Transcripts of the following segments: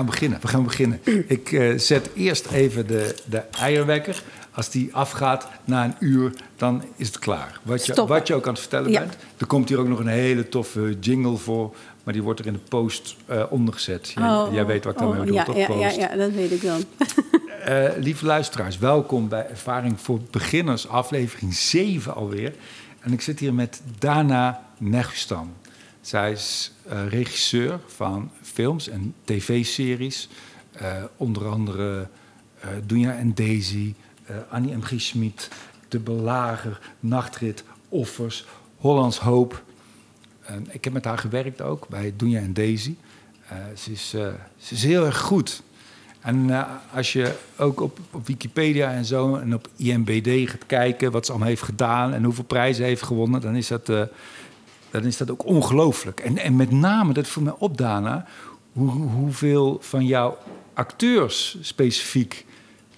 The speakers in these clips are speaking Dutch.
gaan beginnen. We gaan beginnen. Ik eh, zet eerst even de, de eierwekker. Als die afgaat na een uur, dan is het klaar. Wat je, Stoppen. wat je ook aan het vertellen Ja. bent. Er komt hier ook nog een hele toffe jingle voor. Maar die wordt er in de post eh, ondergezet. Jij, Oh, jij weet wat ik daarmee oh, bedoel, ja, toch? ja, Post. ja, ja, dat weet ik dan. Eh, lieve luisteraars, welkom bij Ervaring voor Beginners, aflevering 7 alweer. En ik zit hier met Dana Negustan. Zij is eh, regisseur van films en tv-series. Eh, onder andere Dunja en Daisy, Annie M. G. De Belager, Nachtrit, Offers, Hollands Hoop. Ik heb met haar gewerkt ook bij Dunja en Daisy. Ze, is, ze is heel erg goed. En als je ook op, op Wikipedia en zo en op IMBD gaat kijken wat ze allemaal heeft gedaan en hoeveel prijzen heeft gewonnen, dan is dat, dan is dat ook ongelooflijk. En, en met name, dat viel mij op, Dana, hoe, hoeveel van jouw acteurs specifiek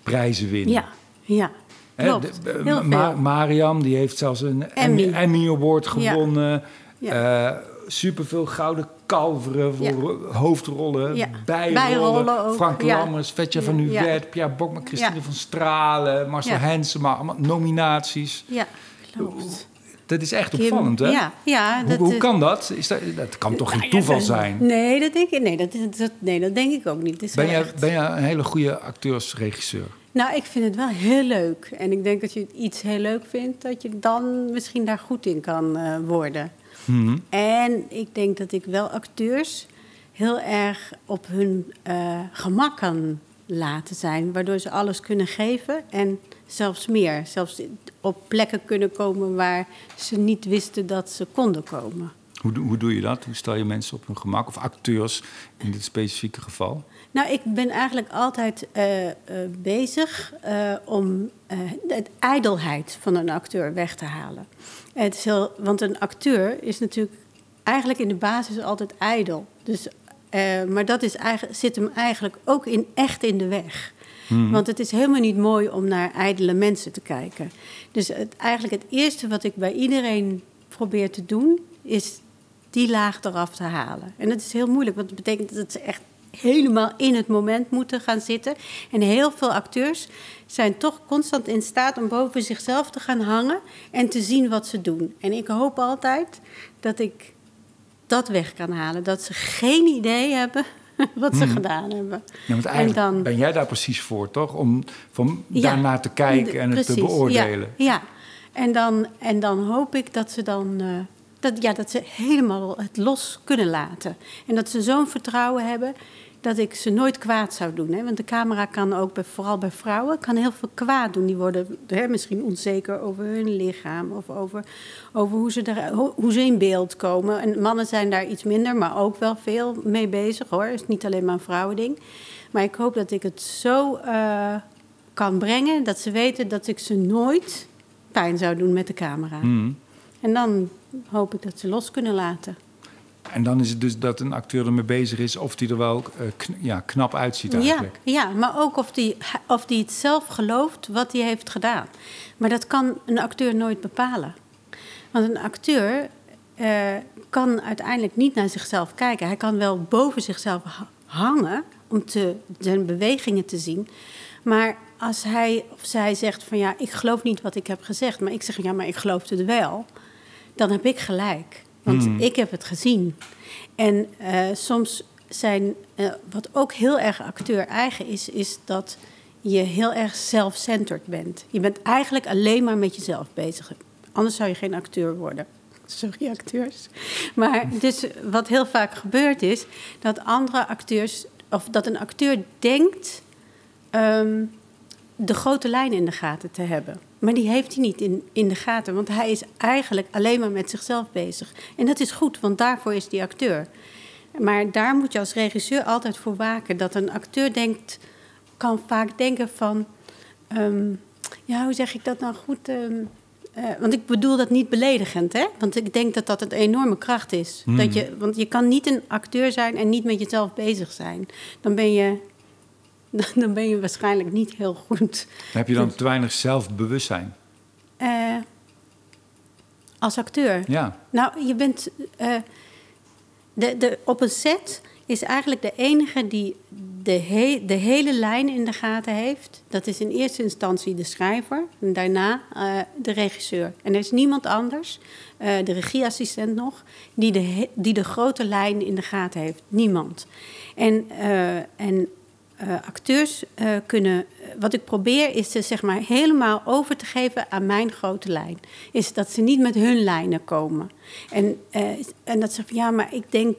prijzen winnen. Ja, ja. Klopt. de- Heel Ma-. Mariam, die heeft zelfs een Emmy, Award gewonnen. Ja. Eh, superveel gouden kalveren voor ro- hoofdrollen, Ja. bijrollen. Bijrollen ook, Frank. Lammers, Vetje van ja. Uwert, Pierre Bokma, Christine van Stralen, Marcel. Hensema, allemaal nominaties. Ja, klopt. Dat is echt opvallend, hè? Ja, ja. Hoe, dat hoe kan dat? Is dat? Dat kan toch geen toeval zijn? Nee, dat denk ik, nee, dat, dat, nee, dat denk ik ook niet. Ben echt- ben je een hele goede acteursregisseur? Nou, ik vind het wel heel leuk. En ik denk dat je iets heel leuk vindt, dat je dan misschien daar goed in kan eh, worden. Mhm. En ik denk dat ik wel acteurs heel erg op hun eh, gemak kan laten zijn, waardoor ze alles kunnen geven en zelfs meer. Zelfs op plekken kunnen komen waar ze niet wisten dat ze konden komen. Hoe, doe- hoe doe je dat? Hoe stel je mensen op hun gemak? Of acteurs in dit specifieke geval? Nou, ik ben eigenlijk altijd eh, eh, bezig eh, om de ijdelheid van een acteur weg te halen. Het is heel, want een acteur is natuurlijk eigenlijk in de basis altijd ijdel. Dus, maar dat is eigenlijk, zit hem eigenlijk ook in, echt in de weg. Want het is helemaal niet mooi om naar ijdele mensen te kijken. Dus eigenlijk het eerste wat ik bij iedereen probeer te doen, is die laag eraf te halen. En dat is heel moeilijk, want het betekent dat ze echt helemaal in het moment moeten gaan zitten. En heel veel acteurs zijn toch constant in staat om boven zichzelf te gaan hangen en te zien wat ze doen. En ik hoop altijd dat ik dat weg kan halen. Dat ze geen idee hebben wat ze gedaan hebben. Ja, want En eigenlijk dan- ben jij daar precies voor, toch? Om van Ja, daarnaar te kijken en het te beoordelen. Ja, ja. En, dan, en dan hoop ik dat ze dan... eh, dat, ja, dat ze helemaal het los kunnen laten. En dat ze zo'n vertrouwen hebben dat ik ze nooit kwaad zou doen. Hè? Want de camera kan ook, bij, vooral bij vrouwen, kan heel veel kwaad doen. Die worden hè, misschien onzeker over hun lichaam... of over, over hoe, ze hoe, ze in beeld komen. En mannen zijn daar iets minder, maar ook wel veel mee bezig, hoor. Het is niet alleen maar een vrouwending. Maar ik hoop dat ik het zo eh, kan brengen... dat ze weten dat ik ze nooit pijn zou doen met de camera. Mhm. En dan hoop ik dat ze los kunnen laten. En dan is het dus dat een acteur ermee bezig is of die er wel eh, kn- ja, knap uitziet Ja, eigenlijk. ja, maar ook of die, of die het zelf gelooft wat hij heeft gedaan. Maar dat kan een acteur nooit bepalen. Want een acteur eh, kan uiteindelijk niet naar zichzelf kijken. Hij kan wel boven zichzelf ha- hangen om te, zijn bewegingen te zien. Maar als hij of zij zegt van ja, ik geloof niet wat ik heb gezegd, maar ik zeg ja, maar ik geloof het wel, dan heb ik gelijk. Want ik heb het gezien. En eh, soms zijn, eh, wat ook heel erg acteur eigen is, is dat je heel erg self-centered bent. Je bent eigenlijk alleen maar met jezelf bezig. Anders zou je geen acteur worden. Sorry, acteurs. Maar dus wat heel vaak gebeurt is dat andere acteurs, of dat een acteur denkt ehm, de grote lijn in de gaten te hebben. Maar die heeft hij niet in, in de gaten, want hij is eigenlijk alleen maar met zichzelf bezig. En dat is goed, want daarvoor is die acteur. Maar daar moet je als regisseur altijd voor waken. Dat een acteur denkt, kan vaak denken van... ehm, ja, hoe zeg ik dat nou goed? ehm, eh, want ik bedoel dat niet beledigend, hè? Want ik denk dat dat een enorme kracht is. Dat je, want je kan niet een acteur zijn en niet met jezelf bezig zijn. Dan ben je, dan ben je waarschijnlijk niet heel goed. Heb je dan te weinig zelfbewustzijn? Eh, als acteur. Ja. Nou, je bent. eh, de, de, op een set is eigenlijk de enige die, de, he- de hele lijn in de gaten heeft. Dat is in eerste instantie de schrijver en daarna eh, de regisseur. En er is niemand anders, de regieassistent nog, die de, die de grote lijn in de gaten heeft. Niemand. En, en eh, acteurs eh, kunnen. Wat ik probeer is ze zeg maar helemaal over te geven aan mijn grote lijn. Is dat ze niet met hun lijnen komen. En, eh, en dat ze van ja, maar ik denk.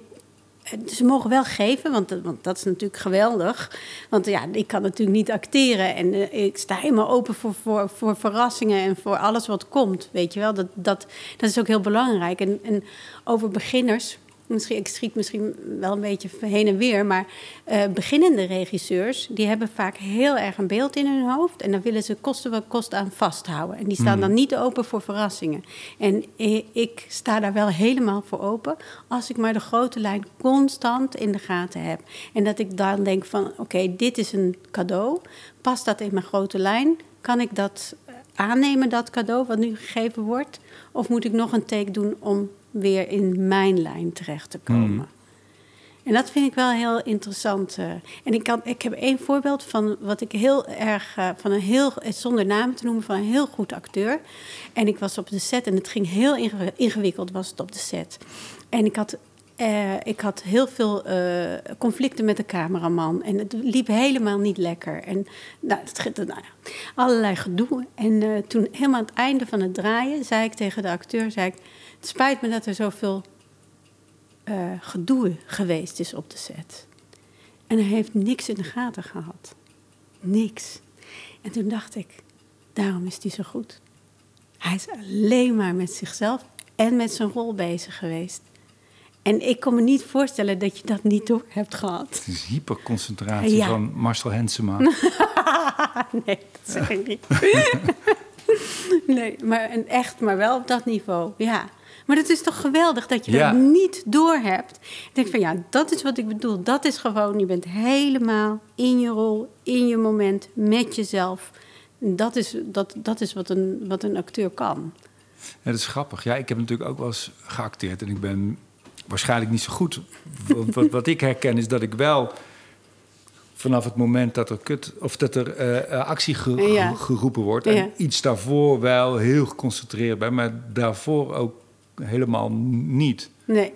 eh, Ze mogen wel geven, want, dat- is natuurlijk geweldig. Want ja, ik kan natuurlijk niet acteren. En eh, ik sta helemaal open voor, voor, voor verrassingen en voor alles wat komt. Weet je wel, dat, dat, dat is ook heel belangrijk. En, en over beginners, misschien, ik schiet misschien wel een beetje heen en weer, maar eh, beginnende regisseurs, die hebben vaak heel erg een beeld in hun hoofd en daar willen ze kosten wat kost aan vasthouden. En die staan dan niet open voor verrassingen. En ik sta daar wel helemaal voor open als ik maar de grote lijn constant in de gaten heb. En dat ik dan denk van, oké, dit is een cadeau, past dat in mijn grote lijn? Kan ik dat eh, aannemen, dat cadeau wat nu gegeven wordt? Of moet ik nog een take doen om weer in mijn lijn terecht te komen? En dat vind ik wel heel interessant. eh. En ik, kan, ik heb één voorbeeld van wat ik heel erg, eh, van een heel, zonder namen te noemen, van een heel goed acteur. En ik was op de set en het ging heel inge- ingewikkeld, was het op de set. En ik had, eh, ik had heel veel conflicten met de cameraman. En het liep helemaal niet lekker. En nou, het, nou allerlei gedoe. En toen, helemaal aan het einde van het draaien, zei ik tegen de acteur: zei ik, Het spijt me dat er zoveel eh, gedoe geweest is op de set. En hij heeft niks in de gaten gehad. Niks. En toen dacht ik, daarom is hij zo goed. Hij is alleen maar met zichzelf en met zijn rol bezig geweest. En ik kon me niet voorstellen dat je dat niet door hebt gehad. Het is hyperconcentratie Ja. van Marcel Hensema. nee, dat zeg ik niet. nee, maar en echt, maar wel op dat niveau. Ja. Maar het is toch geweldig dat je Ja. dat niet door hebt. Ik denk van ja, dat is wat ik bedoel. Dat is gewoon, je bent helemaal in je rol, in je moment, met jezelf. Dat is, dat, dat is wat, een, wat een acteur kan. Ja, dat is grappig. Ja, ik heb natuurlijk ook wel eens geacteerd en ik ben waarschijnlijk niet zo goed. Wat, wat ik herken is dat ik wel vanaf het moment dat er, kut, of dat er eh, eh, actie ge- Ja. ge- geroepen wordt... en Ja. iets daarvoor wel heel geconcentreerd ben... maar daarvoor ook helemaal niet. Nee,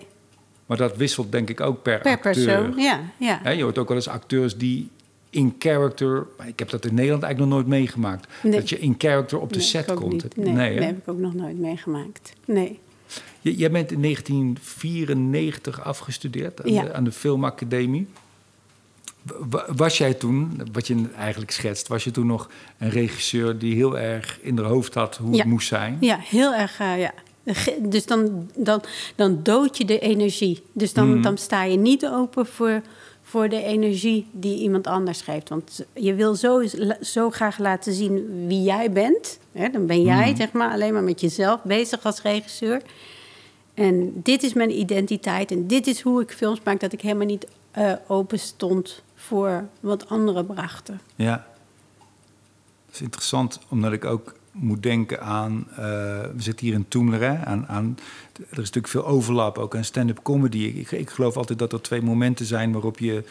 Maar dat wisselt denk ik ook per, per acteur. persoon. Ja, ja. Je hoort ook wel eens acteurs die in character... Ik heb dat in Nederland eigenlijk nog nooit meegemaakt. Nee. Dat je in character op de Nee, set komt. Nee, hè? dat heb ik ook nog nooit meegemaakt. Nee. J- Jij bent in 1994 afgestudeerd aan, Ja. de, aan de Filmacademie. Was jij toen, wat je eigenlijk schetst, was je toen nog een regisseur die heel erg in haar hoofd had hoe Ja. het moest zijn? Ja, heel erg, eh, ja. Dus dan, dan, dan dood je de energie. Dus dan, Mhm. dan sta je niet open voor, voor de energie die iemand anders geeft. Want je wil zo, zo graag laten zien wie jij bent. Hè? Dan ben jij, Mhm. zeg maar, alleen maar met jezelf bezig als regisseur. En dit is mijn identiteit en dit is hoe ik films maak... dat ik helemaal niet eh, open stond voor wat anderen brachten. Ja. Dat is interessant, omdat ik ook moet denken aan... eh, we zitten hier in Toemler, aan, aan... Er is natuurlijk veel overlap, ook aan stand-up comedy. Ik, ik geloof altijd dat er twee momenten zijn waarop je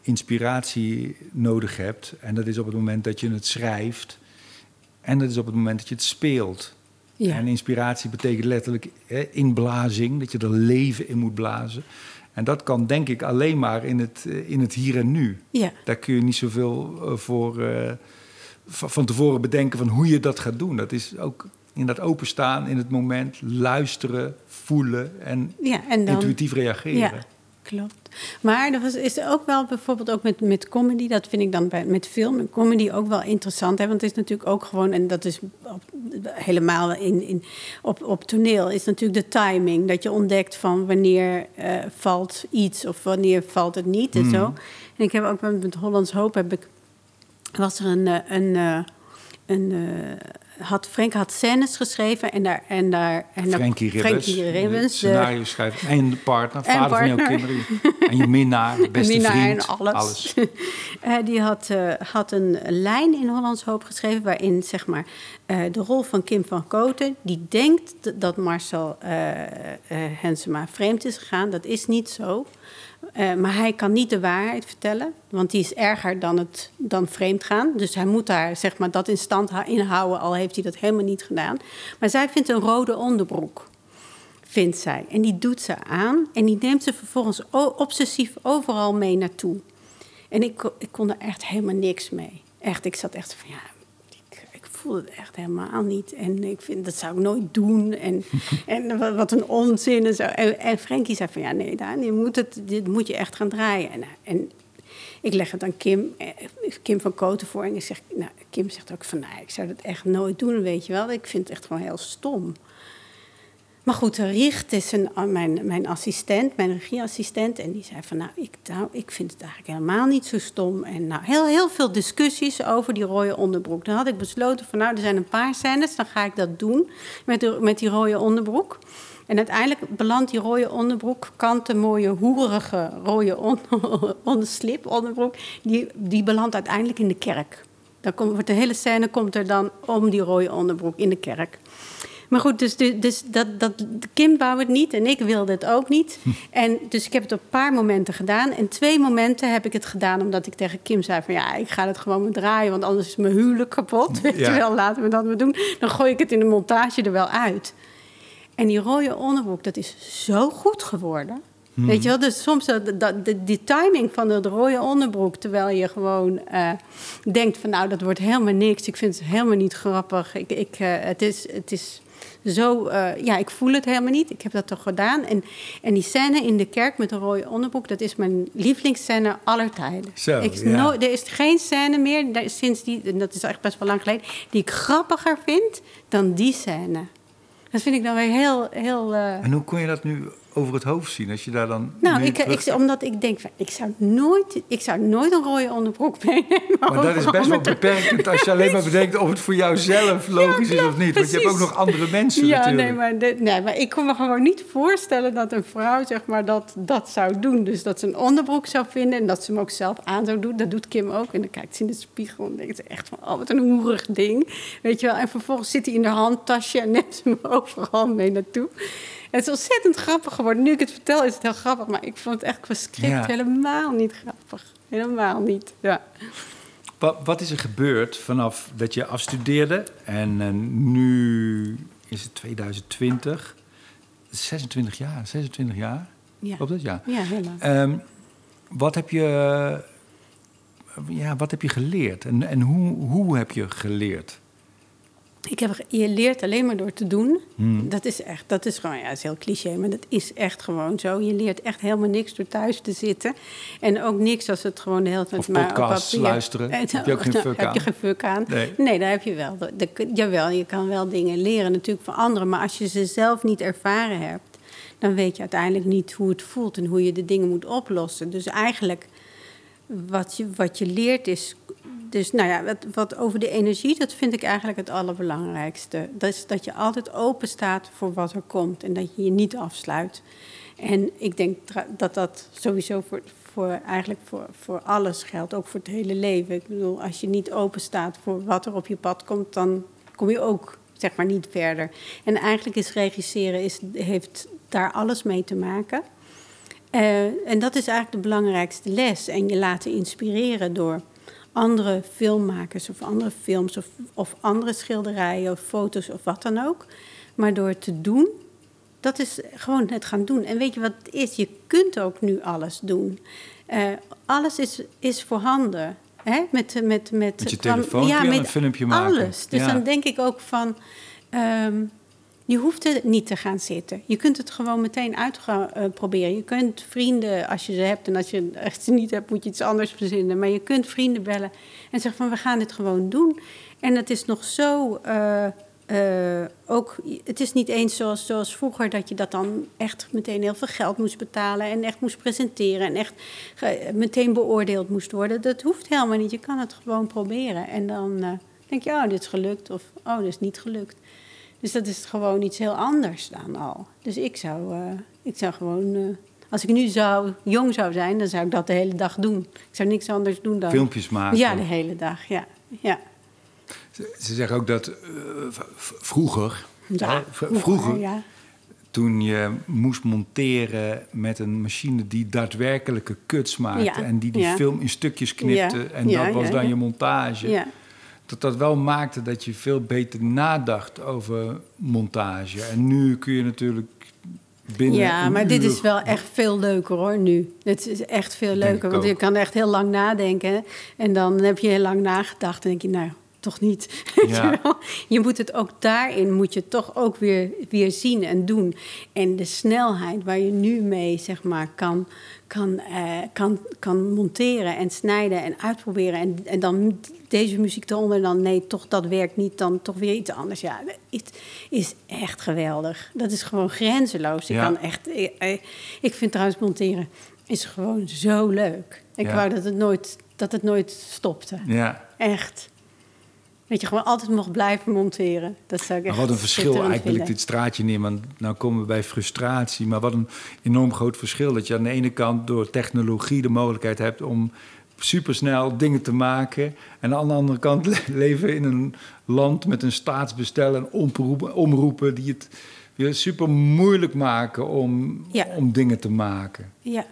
inspiratie nodig hebt. En dat is op het moment dat je het schrijft... en dat is op het moment dat je het speelt. Ja. En inspiratie betekent letterlijk hè, inblazing, dat je er leven in moet blazen. En dat kan denk ik alleen maar in het, eh, in het hier en nu. Ja. Daar kun je niet zoveel eh, voor van tevoren bedenken van hoe je dat gaat doen. Dat is ook inderdaad openstaan in het moment, luisteren, voelen en Ja, en dan... intuïtief reageren. Ja, klopt. Maar er was, is ook wel bijvoorbeeld ook met, met comedy, dat vind ik dan bij, met film en comedy ook wel interessant. Hè? Want het is natuurlijk ook gewoon, en dat is op, helemaal in, in, op, op toneel, is natuurlijk de timing. Dat je ontdekt van wanneer eh, valt iets of wanneer valt het niet en zo. En ik heb ook met, met Hollands Hoop heb ik, was er een, eh, een, eh, een eh, had, Frank had scènes geschreven en daar... En daar en Frankie Ribbens, Frankie Ribbens, scenario schrijver en de partner, En vader van jouw kinderen. En je minnaar, beste Minnaar vriend. en alles. Eh, die had, had een lijn in Hollands Hoop geschreven... waarin zeg maar, de rol van Kim van Koten... die denkt dat Marcel Hensema vreemd is gegaan. Dat is niet zo. Eh, maar hij kan niet de waarheid vertellen, want die is erger dan, het, dan vreemd gaan. Dus hij moet daar zeg maar, dat in stand inhouden, al heeft hij dat helemaal niet gedaan. Maar zij vindt een rode onderbroek, vindt zij. En die doet ze aan en die neemt ze vervolgens obsessief overal mee naartoe. En ik, ik kon er echt helemaal niks mee. Echt, ik zat echt van ja, voel het echt helemaal niet. En ik vind, dat zou ik nooit doen. En, en wat een onzin en zo. En, en Frankie zei van, ja, nee, Daan, je moet het, dit moet je echt gaan draaien. En, en ik leg het aan Kim, eh, Kim van Koten voor. En ik zeg, nou, Kim zegt ook van, nou, ik zou dat echt nooit doen, weet je wel. Ik vind het echt gewoon heel stom. Maar goed, Richt is een, oh, mijn, mijn assistent, mijn regieassistent. En die zei van, nou ik, nou, ik vind het eigenlijk helemaal niet zo stom. En nou, heel, heel veel discussies over die rode onderbroek. Dan had ik besloten van, nou, er zijn een paar scènes, dan ga ik dat doen met, met die rode onderbroek. En uiteindelijk belandt die rode onderbroek, kanten mooie, hoerige rode on, onderslip, onderbroek, die, die belandt uiteindelijk in de kerk. Dan komt, de hele scène komt er dan om die rode onderbroek in de kerk. Maar goed, dus, dus dat, dat, Kim wou het niet en ik wilde het ook niet. En dus ik heb het op een paar momenten gedaan. En twee momenten heb ik het gedaan omdat ik tegen Kim zei van... ja, ik ga het gewoon maar draaien, want anders is mijn huwelijk kapot. Weet je wel, laten we dat maar doen. Dan gooi ik het in de montage er wel uit. En die rode onderbroek, dat is zo goed geworden. Hmm. Weet je wel, dus soms dat, dat, de, die timing van de rode onderbroek... terwijl je gewoon uh, denkt van nou, dat wordt helemaal niks. Ik vind het helemaal niet grappig. Ik, ik, uh, het, is, het is zo, uh, ja, ik voel het helemaal niet. Ik heb dat toch gedaan. En, en die scène in de kerk met de rode onderbroek, dat is mijn lievelingsscène aller tijden. Zo, ik, ja. er is geen scène meer, sinds die, en dat is echt best wel lang geleden, die ik grappiger vind dan die scène. Dat vind ik dan weer heel... heel uh... En hoe kon je dat nu over het hoofd zien als je daar dan. Nou, ik, ik, omdat ik denk, van, ik, zou nooit, ik zou nooit een rode onderbroek meenemen. Maar dat is best wel beperkend als je alleen maar bedenkt of het voor jouzelf logisch is of niet. Want je hebt ook nog andere mensen. Ja, natuurlijk. Nee, maar, nee, maar ik kon me gewoon niet voorstellen dat een vrouw zeg maar, dat, dat zou doen. Dus dat ze een onderbroek zou vinden en dat ze hem ook zelf aan zou doen. Dat doet Kim ook. En dan kijkt ze in de spiegel en denkt ze echt van, oh, wat een hoerig ding. Weet je wel. En vervolgens zit hij in de handtasje en neemt ze hem overal mee naartoe. Het is ontzettend grappig geworden. Nu ik het vertel is het heel grappig, maar ik vond het echt qua script helemaal niet grappig. Helemaal niet, ja. Wat, wat, is er gebeurd vanaf dat je afstudeerde en uh, nu is het 2020, 26 jaar, 26 jaar? Ja. Op dat jaar? Ja, helemaal. Um, wat heb je, ja, wat heb je geleerd en, en hoe, hoe heb je geleerd? Ik heb, je leert alleen maar door te doen. Hmm. Dat is echt, dat is gewoon, ja, dat is heel cliché, maar dat is echt gewoon zo. Je leert echt helemaal niks door thuis te zitten. En ook niks als het gewoon de hele tijd of maar podcasts luisteren. heb je ook geen fuck aan? Heb je geen fuck aan? Nee, nee daar heb je wel. De, jawel, je kan wel dingen leren natuurlijk van anderen. Maar als je ze zelf niet ervaren hebt, dan weet je uiteindelijk niet hoe het voelt en hoe je de dingen moet oplossen. Dus eigenlijk, wat je, wat je leert is dus nou ja, wat, wat, over de energie, dat vind ik eigenlijk het allerbelangrijkste. Dat is dat je altijd open staat voor wat er komt en dat je je niet afsluit. En ik denk dat dat sowieso voor, voor, eigenlijk voor, voor alles geldt, ook voor het hele leven. Ik bedoel, als je niet open staat voor wat er op je pad komt, dan kom je ook zeg maar niet verder. En eigenlijk is regisseren is, heeft daar alles mee te maken. Uh, en dat is eigenlijk de belangrijkste les. En je laten inspireren door andere filmmakers of andere films of, of andere schilderijen of foto's of wat dan ook. Maar door te doen, dat is gewoon het gaan doen. En weet je wat het is? Je kunt ook nu alles doen. Uh, alles is, is voorhanden. Hè? Met, met, met, met je telefoon ja, met een filmpje maken. Alles. Dus dan denk ik ook van... Um, je hoeft er niet te gaan zitten. Je kunt het gewoon meteen uitproberen. Uh, je kunt vrienden, als je ze hebt... en als je echt niet hebt, moet je iets anders verzinnen. Maar je kunt vrienden bellen en zeggen van... we gaan dit gewoon doen. En het is nog zo... Uh, uh, ook, het is niet eens zoals, zoals vroeger dat je dat dan echt meteen heel veel geld moest betalen en echt moest presenteren en echt meteen beoordeeld moest worden. Dat hoeft helemaal niet. Je kan het gewoon proberen. En dan denk je, oh, dit is gelukt of oh, dit is niet gelukt. Dus dat is gewoon iets heel anders dan al. Dus ik zou, uh, ik zou gewoon. Uh, als ik nu zou, jong zou zijn, dan zou ik dat de hele dag doen. Ik zou niks anders doen dan. Filmpjes maken? Ja, de hele dag, ja. ja. Ze, ze zeggen ook dat uh, vroeger. Ja, vroeger, vroeger ja. toen je moest monteren met een machine die daadwerkelijke cuts maakte Ja, en die die ja. film in stukjes knipte Ja, en ja, dat was ja, dan ja. je montage. Dat dat wel maakte dat je veel beter nadacht over montage. En nu kun je natuurlijk binnen ja maar dit is wel echt veel leuker hoor, nu. Het is echt veel leuker, want je kan echt heel lang nadenken. En dan heb je heel lang nagedacht en denk je, nou, toch niet. Ja. je, moet het ook daarin, moet je toch ook weer, weer zien en doen. En de snelheid waar je nu mee, zeg maar, kan, kan, eh, kan, kan monteren en snijden en uitproberen. En, en dan deze muziek eronder dan, nee, toch dat werkt niet, dan toch weer iets anders. Ja, het is echt geweldig. Dat is gewoon grenzeloos. Ik Ja. kan echt, ik, ik- ik vind trouwens monteren is gewoon zo leuk. Ik Ja. wou dat het nooit, dat het nooit stopte. Ja, Echt. Dat je gewoon altijd mocht blijven monteren. Dat zou ik maar echt wat een verschil. Eigenlijk wil ik dit straatje want nou komen we bij frustratie. Maar wat een enorm groot verschil. Dat je aan de ene kant door technologie de mogelijkheid hebt om supersnel dingen te maken. En aan de andere kant le- leven in een land met een staatsbestel en omroepen, omroepen die het weer super moeilijk maken om, Ja. om dingen te maken. Ja,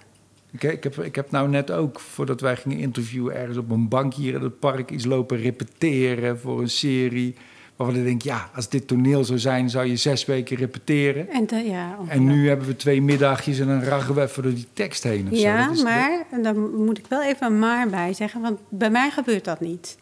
Ik, ik, heb, ik heb nou net ook, voordat wij gingen interviewen, ergens op een bank hier in het park iets lopen repeteren voor een serie. Waarvan ik denk, ja, als dit toneel zou zijn, zou je zes weken repeteren. en, ja, En nu hebben we twee middagjes en dan ragen we even door die tekst heen. Of ja maar en daar moet ik wel even een maar bij zeggen, want bij mij gebeurt dat niet.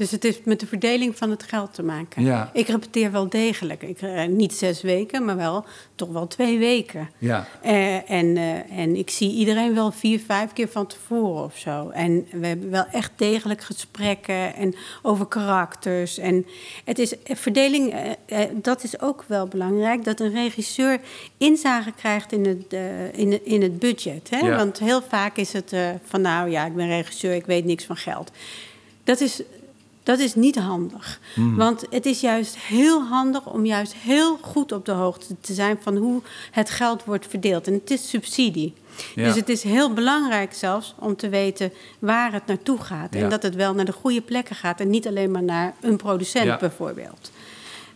Dus het is met de verdeling van het geld te maken. Ja. Ik repeteer wel degelijk. Ik, eh, niet zes weken, maar wel toch wel twee weken. Ja, Eh, en, eh, en ik zie iedereen wel vier, vijf keer van tevoren of zo. En we hebben wel echt degelijk gesprekken en over karakters. En het is verdeling, dat is ook wel belangrijk, dat een regisseur inzage krijgt in het, in, in het budget. Hè? Ja. Want heel vaak is het van nou ja, ik ben regisseur, ik weet niks van geld. Dat is, dat is niet handig. Want het is juist heel handig om juist heel goed op de hoogte te zijn van hoe het geld wordt verdeeld. En het is subsidie. Ja. Dus het is heel belangrijk zelfs om te weten waar het naartoe gaat. Ja. En dat het wel naar de goede plekken gaat en niet alleen maar naar een producent Ja. bijvoorbeeld.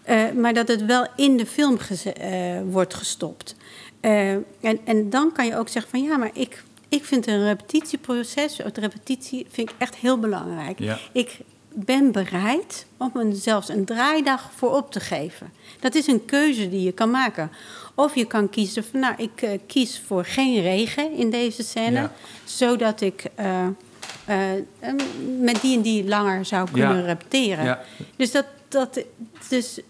Eh, maar dat het wel in de film eh, wordt gestopt. Eh, en, en dan kan je ook zeggen van ja, maar ik, ik vind een repetitieproces, het repetitie vind ik echt heel belangrijk. Ja. Ik ben bereid om een, zelfs een draaidag voor op te geven. Dat is een keuze die je kan maken. Of je kan kiezen van, nou, ik eh, kies voor geen regen in deze scène, Ja. zodat ik eh, eh, met die en die langer zou kunnen Ja. repeteren. Ja. Dus, dat, dat, dus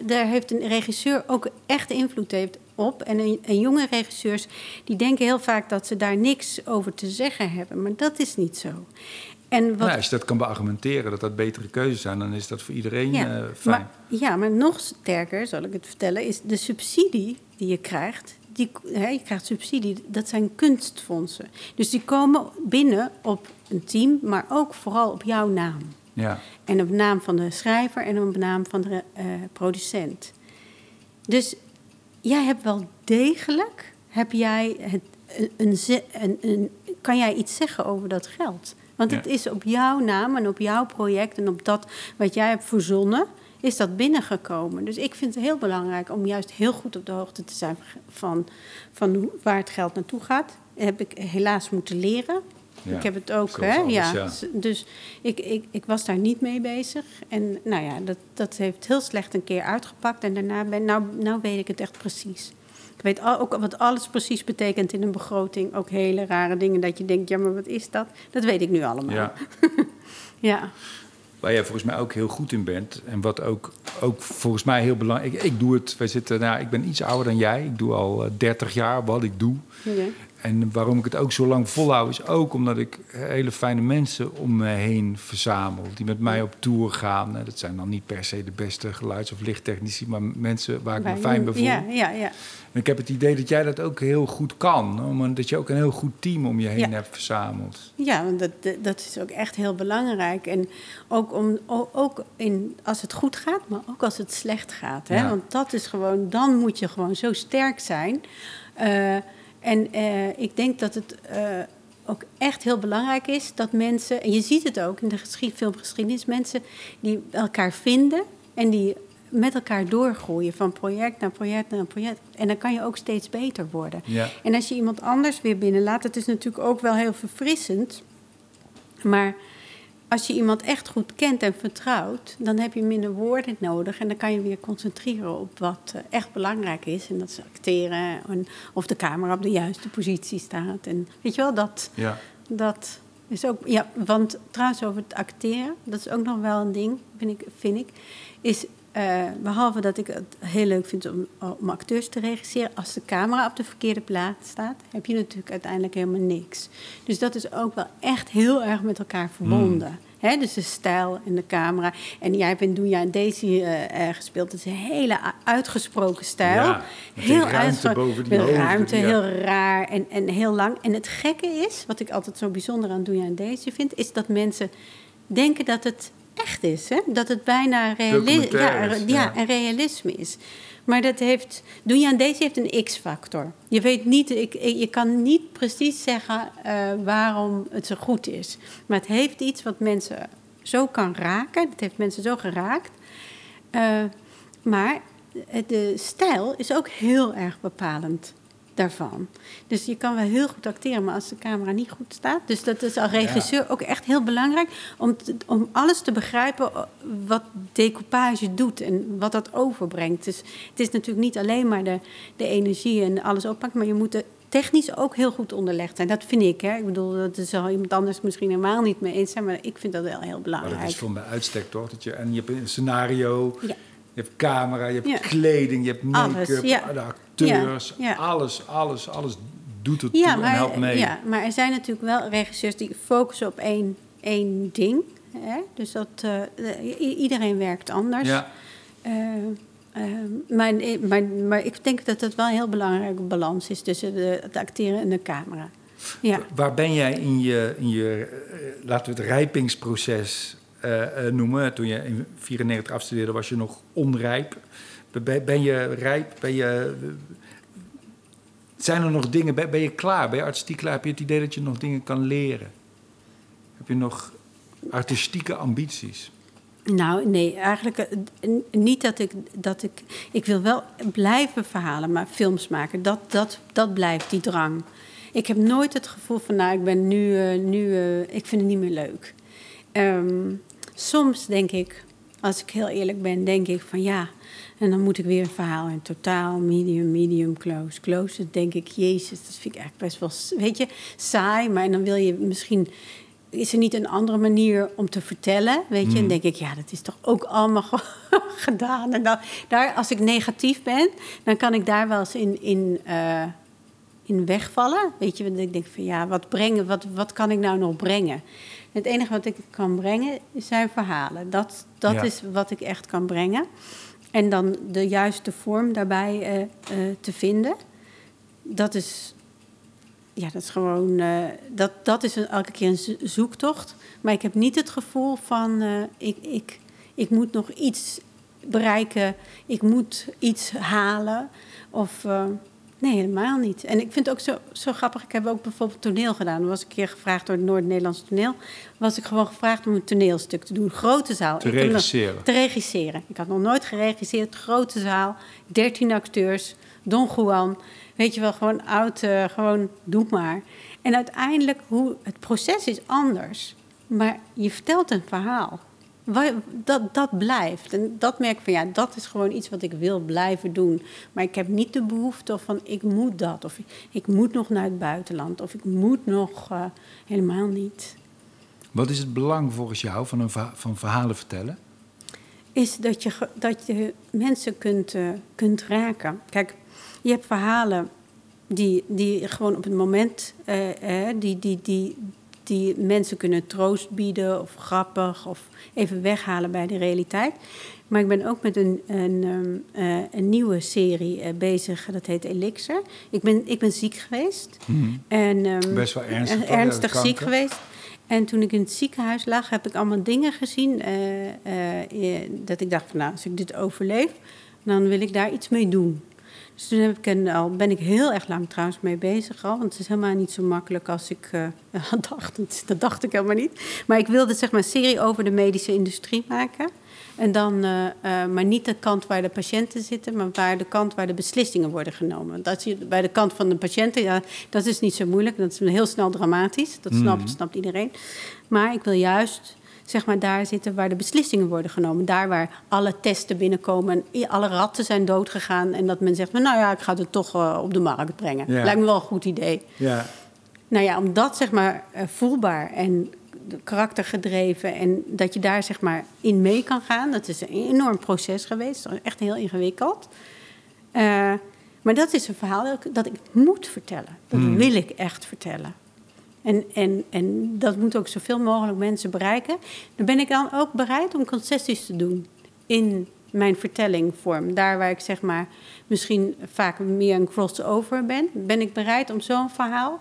daar heeft een regisseur ook echt invloed heeft op. En, een, en jonge regisseurs die denken heel vaak dat ze daar niks over te zeggen hebben. Maar dat is niet zo. En wat, Nou, als je dat kan beargumenteren, dat dat betere keuzes zijn, dan is dat voor iedereen eh, fijn. maar, ja, maar nog sterker, zal ik het vertellen, is de subsidie die je krijgt. Die, hè, je krijgt subsidie, dat zijn kunstfondsen. Dus die komen binnen op een team, maar ook vooral op jouw naam. Ja, En op naam van de schrijver en op naam van de eh, producent. Dus jij hebt wel degelijk, heb jij het, een, een- kan jij iets zeggen over dat geld? Want het is op jouw naam en op jouw project en op dat wat jij hebt verzonnen, is dat binnengekomen. Dus ik vind het heel belangrijk om juist heel goed op de hoogte te zijn van, van waar het geld naartoe gaat. Dat heb ik helaas moeten leren. Ja, Ik heb het ook, hè? alles, ja. ja. Dus ik, ik, ik was daar niet mee bezig. En nou ja, dat, dat heeft heel slecht een keer uitgepakt. En daarna ben nou, nou weet ik het echt precies. Ik weet al, ook wat alles precies betekent in een begroting. Ook hele rare dingen dat je denkt, ja, maar wat is dat? Dat weet ik nu allemaal. ja. ja. Waar jij volgens mij ook heel goed in bent. En wat ook, ook volgens mij heel belangrijk... Ik, ik doe het, wij zitten, nou, ik ben iets ouder dan jij. Ik doe al eh, 30 jaar wat ik doe. Ja. En waarom ik het ook zo lang volhoud, is ook omdat ik hele fijne mensen om me heen verzamel. Die met mij op tour gaan. Eh, Dat zijn dan niet per se de beste geluids- of lichttechnici, maar mensen waar ik me fijn bij voel. Ja, ja, ja. En ik heb het idee dat jij dat ook heel goed kan. Omdat je ook een heel goed team om je heen Ja. hebt verzameld. Ja, want dat, dat- is ook echt heel belangrijk. En ook, om, ook in, als het goed gaat, maar ook als het slecht gaat. Hè? Ja. Want dat is gewoon, dan moet je gewoon zo sterk zijn. Eh, en eh, ik denk dat het eh, ook echt heel belangrijk is dat mensen, en je ziet het ook in de geschied, filmgeschiedenis, mensen die elkaar vinden en die met elkaar doorgroeien van project naar project naar project. En dan kan je ook steeds beter worden. Ja. En als je iemand anders weer binnenlaat, het is natuurlijk ook wel heel verfrissend. Maar als je iemand echt goed kent en vertrouwt, dan heb je minder woorden nodig. En dan kan je weer concentreren op wat eh, echt belangrijk is. En dat is acteren. En of de camera op de juiste positie staat. En weet je wel, dat, Ja. dat is ook. Ja, want trouwens, over het acteren, dat is ook nog wel een ding, vind ik. Vind ik is, eh, behalve dat ik het heel leuk vind om, om acteurs te regisseren, als de camera op de verkeerde plaats staat, heb je natuurlijk uiteindelijk helemaal niks. Dus dat is ook wel echt heel erg met elkaar verbonden. Hè, dus de stijl en de camera. En jij hebt in Doe en Daisy gespeeld. Dat is een hele uitgesproken stijl. Ja, die ruimte uitgesproken- boven die met ruimte, ja. heel raar en, en heel lang. En het gekke is, wat ik altijd zo bijzonder aan Doe en Daisy vind... is dat mensen denken dat het echt is. Hè? Dat het bijna realisme ja, ja, ja. en realisme is. Maar dat heeft, Doe je aan deze heeft een X-factor. Je weet niet, ik, ik- je kan niet precies zeggen eh, waarom het zo goed is. Maar het heeft iets wat mensen zo kan raken. Het heeft mensen zo geraakt. Eh, maar de stijl is ook heel erg bepalend daarvan. Dus je kan wel heel goed acteren, maar als de camera niet goed staat... dus dat is als regisseur ook echt heel belangrijk... om, te- om alles te begrijpen eh, wat decoupage doet en wat dat overbrengt. Dus het is natuurlijk niet alleen maar de, de energie en alles oppakken... maar je moet er technisch ook heel goed onderlegd zijn. Dat vind ik, hè. Ik bedoel, dat zal iemand anders misschien helemaal niet mee eens zijn... maar ik vind dat wel heel Maar belangrijk. dat is voor mij uitstek, toch? Dat je, en je hebt een scenario, Ja. Je hebt camera, je hebt kleding, je hebt make-up, de acteurs. Alles, alles, alles doet het toe en helpt mee. ja, maar er zijn natuurlijk wel regisseurs die focussen op één, één ding. Hè? Dus dat, eh, iedereen werkt anders. Ja. Eh, eh, maar, maar, maar ik denk dat het wel een heel belangrijke balans is tussen de, het acteren en de camera. Ja. Waar ben jij in je, in je laten we het rijpingsproces noemen? Toen je in 94 afstudeerde, was je nog onrijp. Ben, je rijp? Ben je, zijn er nog dingen? Ben, ben je klaar? Ben je artistiek klaar? Heb je het idee dat je nog dingen kan leren? Heb je nog artistieke ambities? Nou, nee, eigenlijk eh, niet dat ik, dat ik... Ik wil wel blijven verhalen, maar films maken, dat, dat, dat blijft die drang. Ik heb nooit het gevoel van, nou, ik ben nu... eh, nu eh, ik vind het niet meer leuk. Ehm, soms denk ik, als ik heel eerlijk ben, denk ik van ja... En dan moet ik weer een verhaal in totaal, medium, medium, close. Close, dan denk ik, jezus, dat vind ik eigenlijk best wel, weet je, saai. Maar dan wil je misschien is er niet een andere manier om te vertellen? Weet je, en denk ik, ja, dat is toch ook allemaal gedaan. En dan, daar, als ik negatief ben, dan kan ik daar wel eens in, in, eh, in wegvallen. Weet je, want ik denk van ja, wat, brengen, wat, wat kan ik nou nog brengen? Het enige wat ik kan brengen zijn verhalen. Dat, dat Ja. is wat ik echt kan brengen. En dan de juiste vorm daarbij eh, eh, te vinden. Dat is, ja, dat is gewoon, eh, dat, dat is een- elke keer een zo- zoektocht. Maar ik heb niet het gevoel van, ik, ik, ik moet nog iets bereiken, ik moet iets halen. Of, nee, helemaal niet. En ik vind het ook zo, zo grappig, ik heb ook bijvoorbeeld toneel gedaan. Dan was ik een keer gevraagd door het Noord-Nederlands toneel. Was ik gewoon gevraagd om een toneelstuk te doen, grote zaal. Te Ik heb nog- regisseren. te regisseren. Ik had nog nooit geregisseerd. Grote zaal, 13 acteurs, Don Juan. Weet je wel, gewoon oud, eh, gewoon doe maar. En uiteindelijk, hoe, het proces is anders. Maar je vertelt een verhaal. Dat, dat blijft. En dat merk ik van, ja, dat is gewoon iets wat ik wil blijven doen. Maar ik heb niet de behoefte van, ik moet dat. Of ik, ik moet nog naar het buitenland. Of ik moet nog, eh, helemaal niet. Wat is het belang volgens jou van, een verha- van verhalen vertellen? is dat je, dat je mensen kunt, eh, kunt raken. Kijk, je hebt verhalen die, die gewoon op het moment... eh, die, die, die, die mensen kunnen troost bieden of grappig... of even weghalen bij de realiteit. Maar ik ben ook met een, een, ehm, eh, een nieuwe serie eh, bezig, dat heet Elixir. Ik ben, ik ben ziek geweest. En, ehm. Best wel ernstig, ernstig ziek kanker. geweest. En toen ik in het ziekenhuis lag, heb ik allemaal dingen gezien. eh, dat ik dacht van nou, als ik dit overleef, dan wil ik daar iets mee doen. Dus toen heb ik een, al, ben ik heel erg lang trouwens mee bezig al. Want het is helemaal niet zo makkelijk als ik uh, dacht. Dat dacht ik helemaal niet. Maar ik wilde zeg maar een serie over de medische industrie maken. En dan, uh, uh, maar niet de kant waar de patiënten zitten, maar waar de kant waar de beslissingen worden genomen. Dat je bij de kant van de patiënten, ja, dat is niet zo moeilijk. Dat is heel snel dramatisch. Dat snapt, mm. snapt iedereen. Maar ik wil juist zeg maar, daar zitten waar de beslissingen worden genomen. Daar waar alle testen binnenkomen en alle ratten zijn doodgegaan. En dat men zegt, nou ja, ik ga het toch uh, op de markt brengen. Ja. Lijkt me wel een goed idee. Ja. Nou ja, om dat zeg maar voelbaar en karaktergedreven en dat je daar zeg maar in mee kan gaan. Dat is een enorm proces geweest, echt heel ingewikkeld. Uh, maar dat is een verhaal dat ik, dat ik moet vertellen. Dat mm. wil ik echt vertellen. En, en, en dat moet ook zoveel mogelijk mensen bereiken. Dan ben ik dan ook bereid om concessies te doen in mijn vertellingvorm. Daar waar ik zeg maar misschien vaak meer een crossover ben, ben ik bereid om zo'n verhaal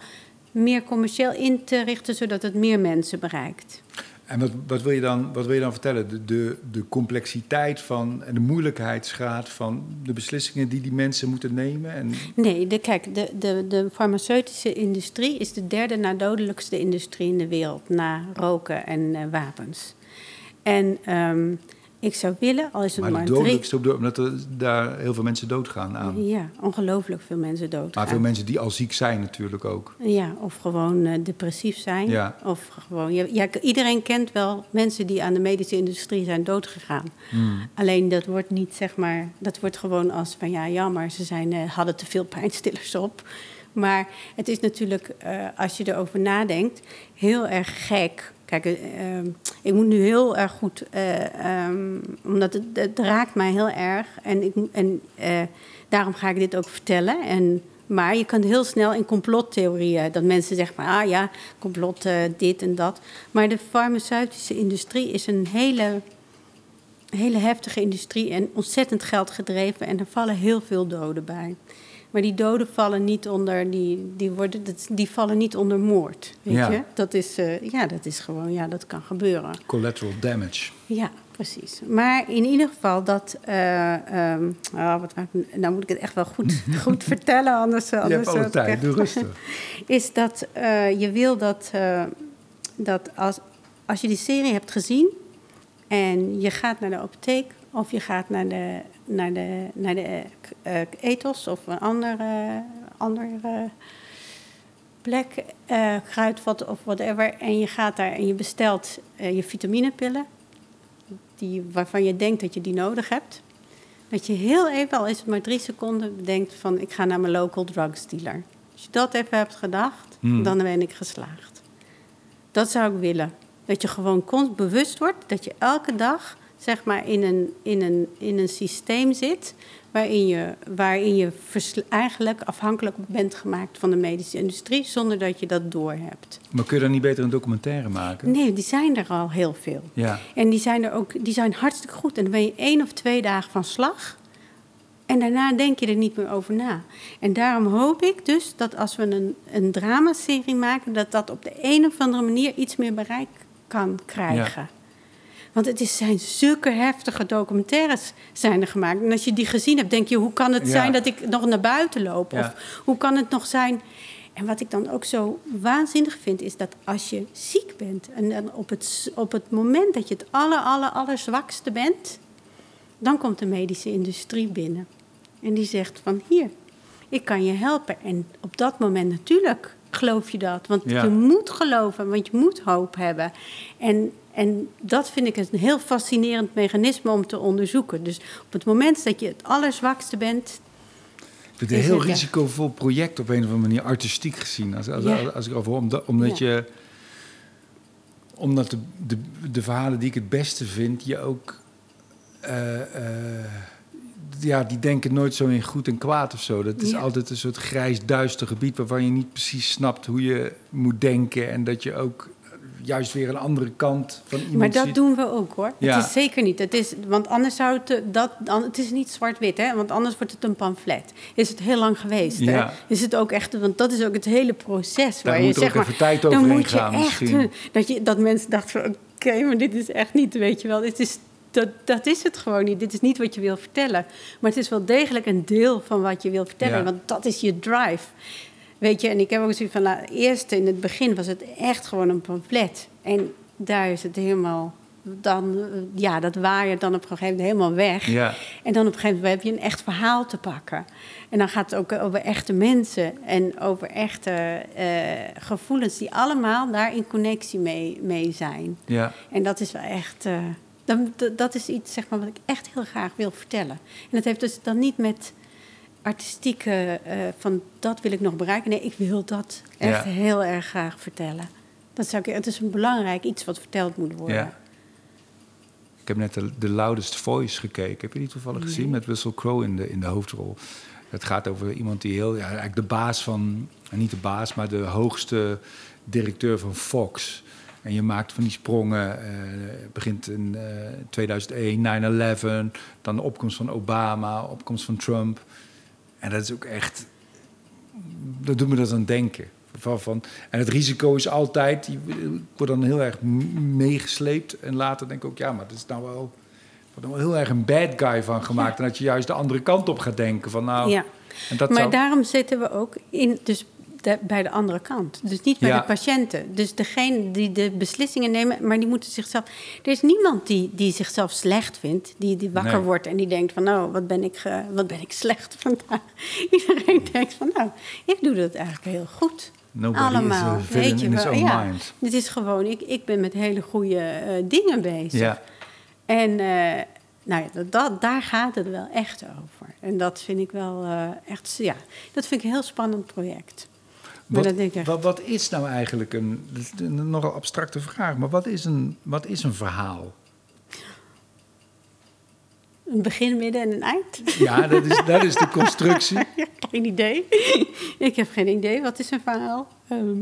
meer commercieel in te richten, zodat het meer mensen bereikt. En wat, wat, wil, je dan, wat wil je dan vertellen? De, de, de complexiteit van en de moeilijkheidsgraad van de beslissingen die die mensen moeten nemen? En... Nee, de, kijk, de, de, de farmaceutische industrie is de derde na dodelijkste industrie in de wereld, na roken en uh, wapens. En um, ik zou willen, al is het maar, maar dodelijkste, drie... omdat er daar heel veel mensen doodgaan aan. Ja, ongelooflijk veel mensen doodgaan. Maar veel mensen die al ziek zijn natuurlijk ook. Ja, of gewoon uh, depressief zijn. Ja. Of gewoon, ja, iedereen kent wel mensen die aan de medische industrie zijn doodgegaan. Hmm. Alleen dat wordt niet, zeg maar, dat wordt gewoon als van ja, jammer, ze zijn, uh, hadden te veel pijnstillers op. Maar het is natuurlijk, uh, als je erover nadenkt, heel erg gek Kijk, uh, ik moet nu heel erg goed, uh, um, omdat het, het, raakt mij heel erg. En, ik, en uh, daarom ga ik dit ook vertellen. En, maar je kan heel snel in complottheorieën, dat mensen zeggen maar, ah ja, complot dit en dat. Maar de farmaceutische industrie is een hele, hele heftige industrie en ontzettend geld gedreven. En er vallen heel veel doden bij. Maar die doden vallen niet onder, die, die, worden, die vallen niet onder moord. Weet je? Dat is, uh, ja, dat is gewoon, ja, dat kan gebeuren. Collateral damage. Ja, precies. Maar in ieder geval dat. Uh, um, oh, wat, nou moet ik het echt wel goed, goed vertellen, anders. anders je hebt alle tijd, doe rustig. Is dat uh, je wil dat, dat als, als je die serie hebt gezien en je gaat naar de apotheek of je gaat naar de, naar de, naar de uh, ethos of een andere, andere plek, uh, kruidvat of whatever. En je gaat daar en je bestelt uh, je vitaminepillen, die, waarvan je denkt dat je die nodig hebt. Dat je heel even, al is het maar drie seconden, bedenkt van ik ga naar mijn local drug dealer. Als je dat even hebt gedacht, hmm. dan ben ik geslaagd. Dat zou ik willen. Dat je gewoon bewust wordt dat je elke dag zeg maar in een, in een, in een systeem zit waarin je, waarin je eigenlijk afhankelijk bent gemaakt van de medische industrie zonder dat je dat doorhebt. Maar kun je dan niet beter een documentaire maken? Nee, die zijn er al heel veel. Ja. En die zijn er ook, die zijn hartstikke goed. En dan ben je één of twee dagen van slag. En daarna denk je er niet meer over na. En daarom hoop ik dus dat als we een, een dramaserie maken, dat dat op de een of andere manier iets meer bereik kan krijgen. Ja. Want het is, zijn zulke heftige documentaires zijn er gemaakt. En als je die gezien hebt, denk je... hoe kan het zijn dat ik nog naar buiten loop? Of hoe kan het nog zijn... En wat ik dan ook zo waanzinnig vind, is dat als je ziek bent... en dan op het, op het moment dat je het aller, aller, aller zwakste bent... dan komt de medische industrie binnen. En die zegt van, hier, ik kan je helpen. En op dat moment natuurlijk geloof je dat. Want je moet geloven, want je moet hoop hebben. En en dat vind ik een heel fascinerend mechanisme om te onderzoeken. Dus op het moment dat je het allerzwakste bent. Het is een heel risicovol project op een of andere manier, artistiek gezien. Als, als, als ik over omdat, omdat je. Omdat de, de, de, verhalen die ik het beste vind, je ook. Uh, uh, ja, die denken nooit zo in goed en kwaad of zo. Dat is altijd een soort grijs, duister gebied waarvan je niet precies snapt hoe je moet denken. En dat je ook juist weer een andere kant van iemand Maar dat doen we ook hoor. Ja. Het is zeker niet. Het is, want anders zou het... Dat, het is niet zwart-wit, hè? Want anders wordt het een pamflet. Is het heel lang geweest, ja. Is het ook echt... Want dat is ook het hele proces. Daar waar moet je, zeg ook maar, even tijd overheen gaan echt, misschien. Dat, je, dat mensen dachten van... Oké, maar dit is echt niet, weet je wel. Dit is dat, dat is het gewoon niet. Dit is niet wat je wil vertellen. Maar het is wel degelijk een deel van wat je wil vertellen. Ja. Want dat is je drive. Weet je, en ik heb ook zoiets van... Nou, eerst in het begin was het echt gewoon een pamflet. En daar is het helemaal... Dan, ja, dat waait dan op een gegeven moment helemaal weg. Ja. En dan op een gegeven moment heb je een echt verhaal te pakken. En dan gaat het ook over echte mensen en over echte eh, gevoelens die allemaal daar in connectie mee, mee zijn. Ja. En dat is wel echt. eh, dan, d- dat is iets zeg maar, wat ik echt heel graag wil vertellen. En dat heeft dus dan niet met artistieke. eh, van dat wil ik nog bereiken. Nee, ik wil dat echt Ja. heel erg graag vertellen. Dat zou ik, het is een belangrijk iets wat verteld moet worden. Ja. Ik heb net de, The Loudest Voice gekeken. Heb je die toevallig gezien? Met Russell Crowe in de, in de hoofdrol. Het gaat over iemand die heel... Ja, eigenlijk de baas van... Niet de baas, maar de hoogste directeur van Fox. En je maakt van die sprongen. eh, het begint in eh, 2001, 9-11. Dan de opkomst van Obama, opkomst van Trump. En dat is ook echt... Dat doet me dat aan denken. Van, van, en het risico is altijd... Ik word dan heel erg meegesleept. En later denk ik ook... Ja, maar dat is nou wel... Wordt er wel heel erg een bad guy van gemaakt. En dat je juist de andere kant op gaat denken. Van nou... Ja. En dat maar zou- daarom zitten we ook in, dus de- bij de andere kant. Dus niet bij Ja. de patiënten. Dus degene die de beslissingen nemen, maar die moeten zichzelf. Er is niemand die, die zichzelf slecht vindt, die, die wakker Nee. wordt en die denkt van, nou, wat ben ik, wat ben ik slecht vandaag. Iedereen denkt van, nou, ik doe dat eigenlijk heel goed. Nobody Allemaal. villain in his wel, ja. Het is gewoon, ik, ik ben met hele goede eh, dingen bezig. Ja. En eh, nou ja, dat, dat, daar gaat het wel echt over. En dat vind ik wel eh, echt, ja, dat vind ik een heel spannend project. Maar Wat, denk ik wat, wat is nou eigenlijk een, een nogal abstracte vraag, maar wat is een, wat is een verhaal? Een begin, midden en een eind? Ja, dat is, dat is de constructie. geen idee. ik heb geen idee. Wat is een verhaal? Ehm,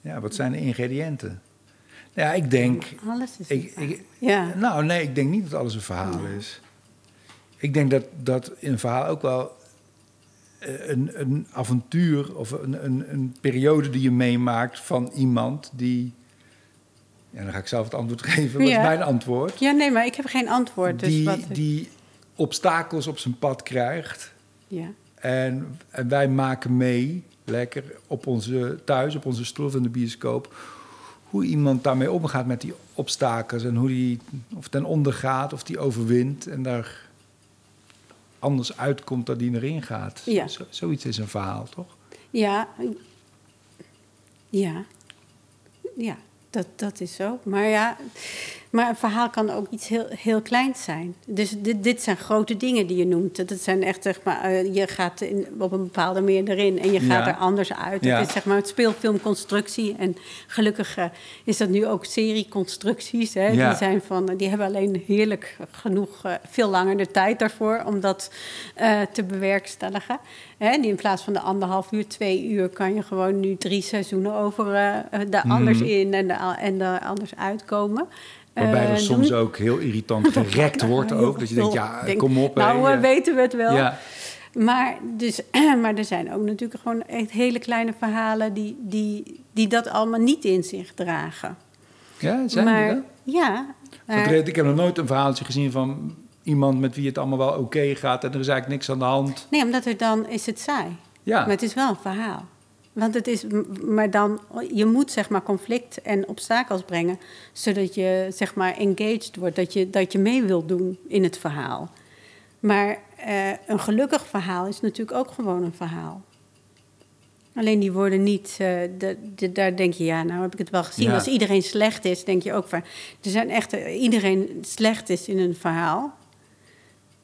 Ja, wat zijn de ingrediënten? Ja, ik denk. alles is een Ik, verhaal. ik, Ja. Nou, nee, ik denk niet dat alles een verhaal is. Ik denk dat, dat in een verhaal ook wel een, een avontuur of een, een, een periode die je meemaakt van iemand die. Ja, dan ga ik zelf het antwoord geven. Wat Ja. is mijn antwoord? ja, nee, maar ik heb geen antwoord. Dus die, wat, die obstakels op zijn pad krijgt. ja. En, en wij maken mee, lekker op onze thuis, op onze stoel van de bioscoop, hoe iemand daarmee omgaat met die obstakels en hoe die of ten onder gaat of die overwint en daar anders uitkomt dan die erin gaat. Ja. Zo, zoiets is een verhaal, toch? Ja, ja, ja dat, dat is zo. Maar ja, maar een verhaal kan ook iets heel, heel kleins zijn. Dus dit, dit zijn grote dingen die je noemt. Dat zijn echt, zeg maar, eh, je gaat in, op een bepaalde manier erin en je gaat Ja. er anders uit. Ja. Het is zeg maar het speelfilmconstructie. En gelukkig eh, is dat nu ook serieconstructies. Hè? Ja. Die, zijn van, die hebben alleen heerlijk genoeg, eh, veel langer de tijd daarvoor om dat eh, te bewerkstelligen. Hè? Die in plaats van de anderhalf uur, twee uur, kan je gewoon nu drie seizoenen over eh, daar anders in en, er, en er anders uitkomen. Waarbij Eh, er soms doen- ook heel irritant gerekt wordt ook. Dat je denkt, ja, Denk, kom op. Nou, eh, weten we het wel. Ja, Maar, dus, maar er zijn ook natuurlijk gewoon echt hele kleine verhalen die, die, die dat allemaal niet in zich dragen. ja zijn maar, die dat? Ja. Maar- er- ik heb nog nooit een verhaaltje gezien van iemand met wie het allemaal wel oké gaat en er is eigenlijk niks aan de hand. nee, omdat er dan is het saai. Ja. Maar het is wel een verhaal. Want het is, maar dan, je moet zeg maar conflict en obstakels brengen, zodat je zeg maar engaged wordt, dat je, dat je mee wilt doen in het verhaal. Maar eh, een gelukkig verhaal is natuurlijk ook gewoon een verhaal. Alleen die worden niet, eh, de, de- daar denk je, ja, nou heb ik het wel gezien. Ja. Als iedereen slecht is, denk je ook van, er zijn echt, eh, iedereen slecht is in een verhaal.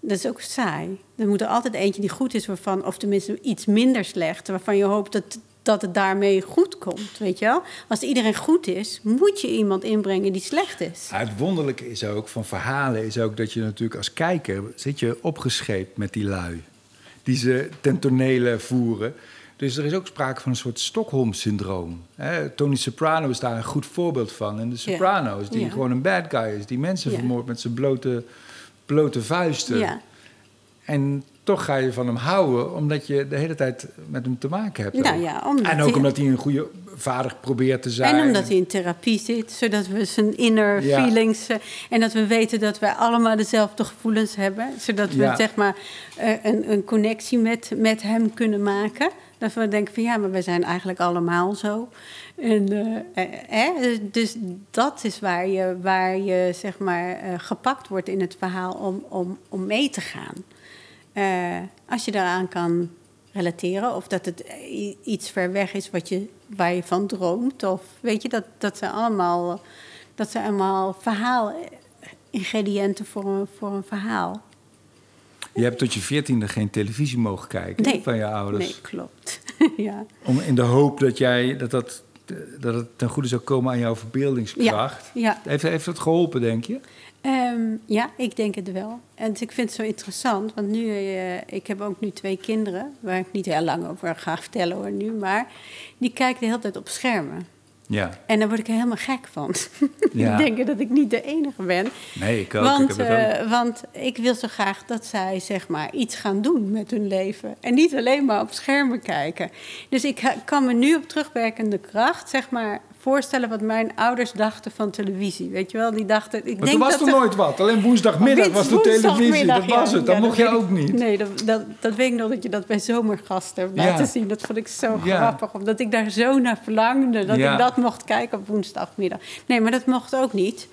Dat is ook saai. Er moet er altijd eentje die goed is, waarvan, of tenminste iets minder slecht, waarvan je hoopt dat, dat het daarmee goed komt. Weet je wel? Als iedereen goed is, moet je iemand inbrengen die slecht is. Ja, het wonderlijke is ook van verhalen is ook dat je natuurlijk als kijker zit je opgescheept met die lui die ze ten tonele voeren. Dus er is ook sprake van een soort Stockholm-syndroom. Tony Soprano is daar een goed voorbeeld van. En de Sopranos, die Ja. gewoon een bad guy is, die mensen vermoordt met zijn blote, blote vuisten. En toch ga je van hem houden, omdat je de hele tijd met hem te maken hebt. Nou ja, en ook hij- omdat hij een goede vader probeert te zijn. En omdat hij in therapie zit, zodat we zijn inner Ja. feelings... eh, en dat we weten dat wij allemaal dezelfde gevoelens hebben. Zodat we Ja. zeg maar eh, een, een connectie met, met hem kunnen maken. Dat we denken van ja, maar wij zijn eigenlijk allemaal zo. En, eh, dus dat is waar je, waar je zeg maar gepakt wordt in het verhaal om, om, om mee te gaan. Eh, als je daaraan kan relateren of dat het iets ver weg is wat je, waar je van droomt. Of weet je, dat, dat zijn allemaal, dat zijn allemaal verhaal, ingrediënten voor een, voor een verhaal. Je hebt tot je veertiende geen televisie mogen kijken Nee. van je ouders. Nee, klopt. ja. Om, in de hoop dat, jij, dat, dat, dat het ten goede zou komen aan jouw verbeeldingskracht. Ja. Heeft, heeft dat geholpen, denk je? Ehm, ja, ik denk het wel. En ik vind het zo interessant, want nu, eh, ik heb ook nu twee kinderen, waar ik niet heel lang over ga vertellen hoor nu, maar die kijken de hele tijd op schermen. Ja. En daar word ik er helemaal gek van. Ja. ik denk dat ik niet de enige ben. Nee, ik ook. Want, ik heb het ook. eh, want ik wil zo graag dat zij zeg maar, iets gaan doen met hun leven. En niet alleen maar op schermen kijken. Dus ik kan me nu op terugwerkende kracht zeg maar, voorstellen wat mijn ouders dachten van televisie. Weet je wel, die dachten... Ik Maar denk toen was dat er nooit wat. Alleen woensdagmiddag was de televisie. Dat was ja. het. Dat Ja, mocht weet ook niet. Nee, dat, dat, dat weet ik nog dat je dat bij Zomergasten hebt Ja. laten zien. Dat vond ik zo grappig. Omdat ik daar zo naar verlangde. Dat ik dat mocht kijken op woensdagmiddag. Nee, maar dat mocht ook niet.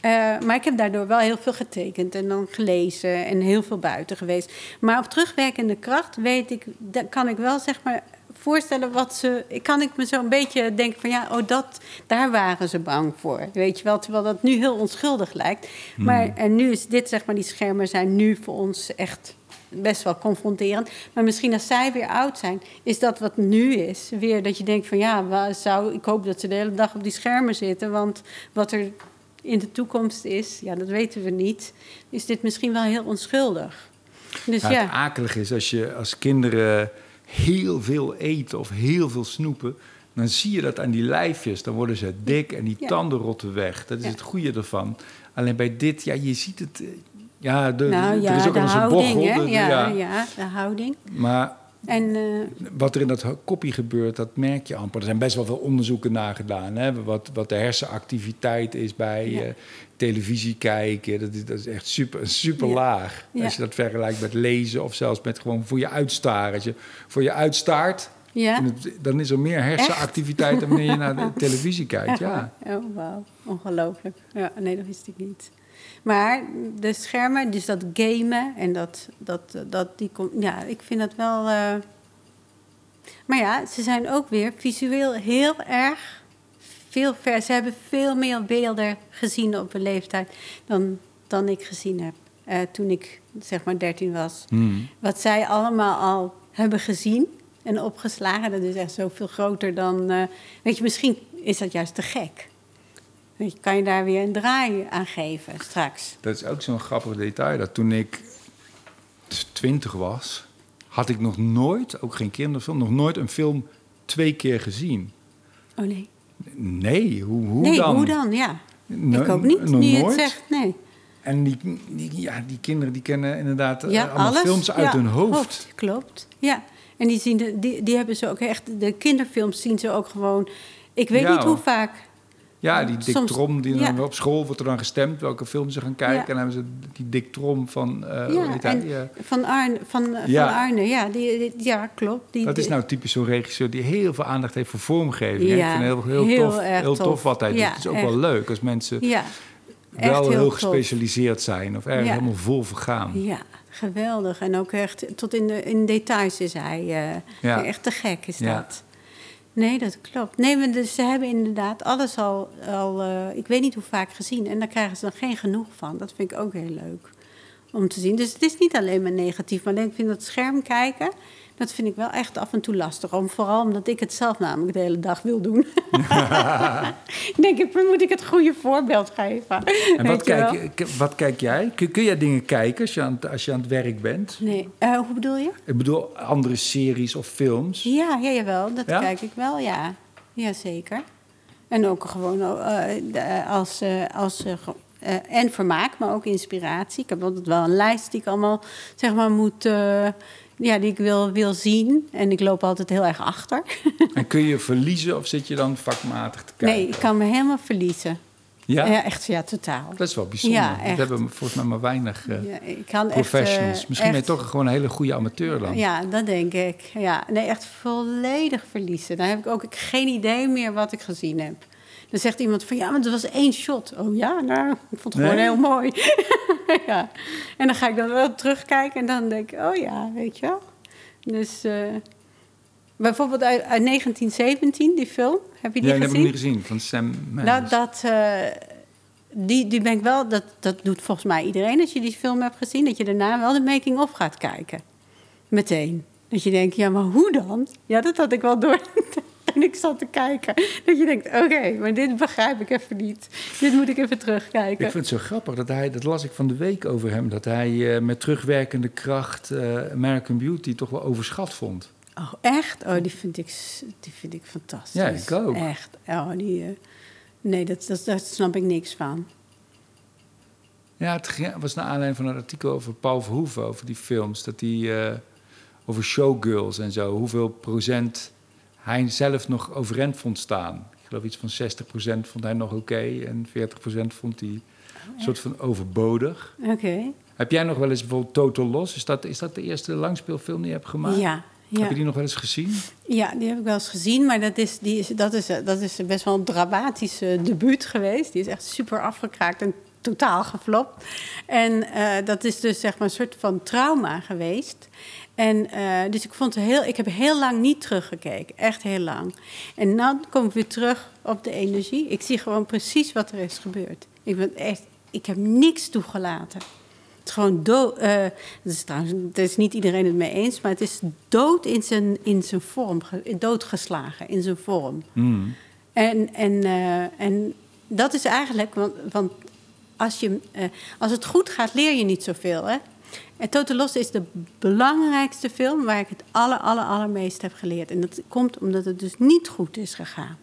Eh, maar ik heb daardoor wel heel veel getekend en dan gelezen en heel veel buiten geweest. Maar op terugwerkende kracht weet ik, kan ik wel zeg maar voorstellen wat ze. Ik kan ik me zo een beetje denken van ja, oh dat, daar waren ze bang voor, weet je wel. Terwijl dat nu heel onschuldig lijkt. Maar en nu is dit zeg maar die schermen zijn nu voor ons echt best wel confronterend. Maar misschien als zij weer oud zijn, is dat wat nu is. Weer dat je denkt van ja, zou, ik hoop dat ze de hele dag op die schermen zitten. Want wat er in de toekomst is, ja, dat weten we niet. Is dit misschien wel heel onschuldig. Dus Ja, ja, Het akelige is als je als kinderen heel veel eten of heel veel snoepen, dan zie je dat aan die lijfjes. Dan worden ze dik en die Ja. tanden rotten weg. Dat is Ja. het goede ervan. Alleen bij dit, ja, je ziet het. eh, Ja, de, nou ja, er is ook de houding, bochel. hè? de- ja. ja. de houding. Maar En eh, wat er in dat koppie gebeurt, dat merk je amper. Er zijn best wel veel onderzoeken naar gedaan. Hè? Wat, wat de hersenactiviteit is bij Ja. eh, televisie kijken. Dat is, dat is echt super, super Ja. laag. Ja. Als je dat vergelijkt met lezen of zelfs met gewoon voor je uitstaren. Als je voor je uitstaart, ja. en het- dan is er meer hersenactiviteit dan wanneer je naar de televisie kijkt. Ja. Oh, wauw. Ongelooflijk. Ja, nee, dat wist ik niet. Maar de schermen, dus dat gamen en dat, dat, dat die komt, ja, ik vind dat wel. eh, Maar ja, ze zijn ook weer visueel heel erg veel ver. Ze hebben veel meer beelden gezien op een leeftijd dan, dan ik gezien heb eh, toen ik zeg maar 13 was. Hmm. Wat zij allemaal al hebben gezien en opgeslagen, dat is echt zoveel groter dan. eh, weet je, misschien is dat juist te gek. Je, kan je daar weer een draai aan geven straks? Dat is ook zo'n grappig detail. Dat toen ik twintig was, had ik nog nooit, ook geen kinderfilm, nog nooit een film twee keer gezien. Oh nee. Nee, hoe, hoe nee, dan? hoe dan? Ja. No- ik ook niet, nog nu je het nooit? zegt. Nee. En die, die, ja, die kinderen die kennen inderdaad eh, Ja, allemaal alles. films uit Ja, hun hoofd. Klopt. Ja. En die, zien de, die, die hebben ze ook echt, de kinderfilms zien ze ook gewoon. Ik weet Ja, niet hoe vaak. Ja, die Dick Soms- Trom, die ja. dan op school wordt er dan gestemd welke film ze gaan kijken. Ja. En dan hebben ze die Dick Trom van, ja, hij? en Eh, van Arne, van, eh, Ja. van Arne, ja, die, die- ja klopt. Die, dat is nou typisch zo'n regisseur die heel veel aandacht heeft voor vormgeving. Ja, het heel, heel, heel tof, erg heel tof. tof. wat hij doet. Het is ook echt. wel leuk als mensen wel heel, gespecialiseerd zijn of Ja. helemaal vol vergaan. Ja, geweldig. En ook echt tot in, de, in details is hij. eh. Echt te gek is dat. Nee, dat klopt. Nee, dus ze hebben inderdaad alles al, al eh, ik weet niet hoe vaak gezien. En daar krijgen ze dan geen genoeg van. Dat vind ik ook heel leuk om te zien. Dus het is niet alleen maar negatief. Maar ik vind dat scherm kijken, dat vind ik wel echt af en toe lastig. Om, vooral omdat ik het zelf namelijk de hele dag wil doen. ik denk, ik moet ik het goede voorbeeld geven. En wat kijk, je- wat kijk jij? Kun, kun jij dingen kijken als je aan, het- als je aan het werk bent? Nee, eh, hoe bedoel je? Ik bedoel, andere series of films. Ja, ja jawel, dat Ja? kijk ik wel, ja. Jazeker. En ook gewoon eh, als, eh, als, eh, en vermaak, maar ook inspiratie. Ik heb altijd wel een lijst die ik allemaal zeg maar moet. Ja, die ik wil, wil zien. En ik loop altijd heel erg achter. En kun je verliezen of zit je dan vakmatig te kijken? Nee, ik kan me helemaal verliezen. Ja? Ja, echt, ja, totaal. Dat is wel bijzonder. Ja, Dat hebben volgens mij maar weinig eh, Ja, ik kan professionals. echt, Misschien ben je toch gewoon een hele goede amateur dan. Ja, dat denk ik. Ja, nee, echt volledig verliezen. Dan heb ik ook geen idee meer wat ik gezien heb. Dan zegt iemand van, ja, maar het was één shot. Oh ja, nou, ik vond het gewoon heel mooi. ja. En dan ga ik dan wel terugkijken en dan denk ik, oh ja, weet je wel. Dus eh, bijvoorbeeld uit, uit 1917, die film, heb je die Ja, dat heb ik gezien? niet gezien, van Sam Mendes. Nou, dat, eh, die, die ben ik wel, dat, dat doet volgens mij iedereen als je die film hebt gezien, dat je daarna wel de making-of gaat kijken. Meteen. Dat je denkt, ja, maar hoe dan? Ja, dat had ik wel door. En ik zat te kijken. Dat je denkt, oké, maar dit begrijp ik even niet. Dit moet ik even terugkijken. Ik vind het zo grappig dat hij, dat las ik van de week over hem, dat hij eh, met terugwerkende kracht eh, American Beauty toch wel overschat vond. Oh, echt? Oh, die vind ik, die vind ik fantastisch. Ja, ik ook. Echt. Oh, die, eh, nee, dat, dat, daar snap ik niks van. Ja, het was naar aanleiding van een artikel over Paul Verhoeven, over die films. Dat eh, over showgirls en zo, hoeveel procent hij zelf nog overeind vond staan. Ik geloof iets van 60 procent vond hij nog oké en 40 procent vond hij een soort van overbodig. Oké. Heb jij nog wel eens bijvoorbeeld Total Loss? Is dat, is dat de eerste langspeelfilm die je hebt gemaakt? Ja, ja. Heb je die nog wel eens gezien? Ja, die heb ik wel eens gezien, maar dat is, die is, dat is, dat is best wel een dramatisch eh, debuut geweest. Die is echt super afgekraakt en totaal geflopt. En eh, dat is dus zeg maar een soort van trauma geweest. En eh, dus ik vond het heel, ik heb heel lang niet teruggekeken, echt heel lang. En nu kom ik weer terug op de energie. Ik zie gewoon precies wat er is gebeurd. Ik ben echt, ik heb niks toegelaten. Het is gewoon dood. eh dat is trouwens, het is niet iedereen het mee eens, maar het is dood in zijn, in zijn vorm, ge- doodgeslagen in zijn vorm. Hmm. En, en, eh, en dat is eigenlijk, want, want als, je, als het goed gaat, leer je niet zoveel. Hè? En Total Loss is de belangrijkste film waar ik het aller, aller, allermeest heb geleerd. En dat komt omdat het dus niet goed is gegaan.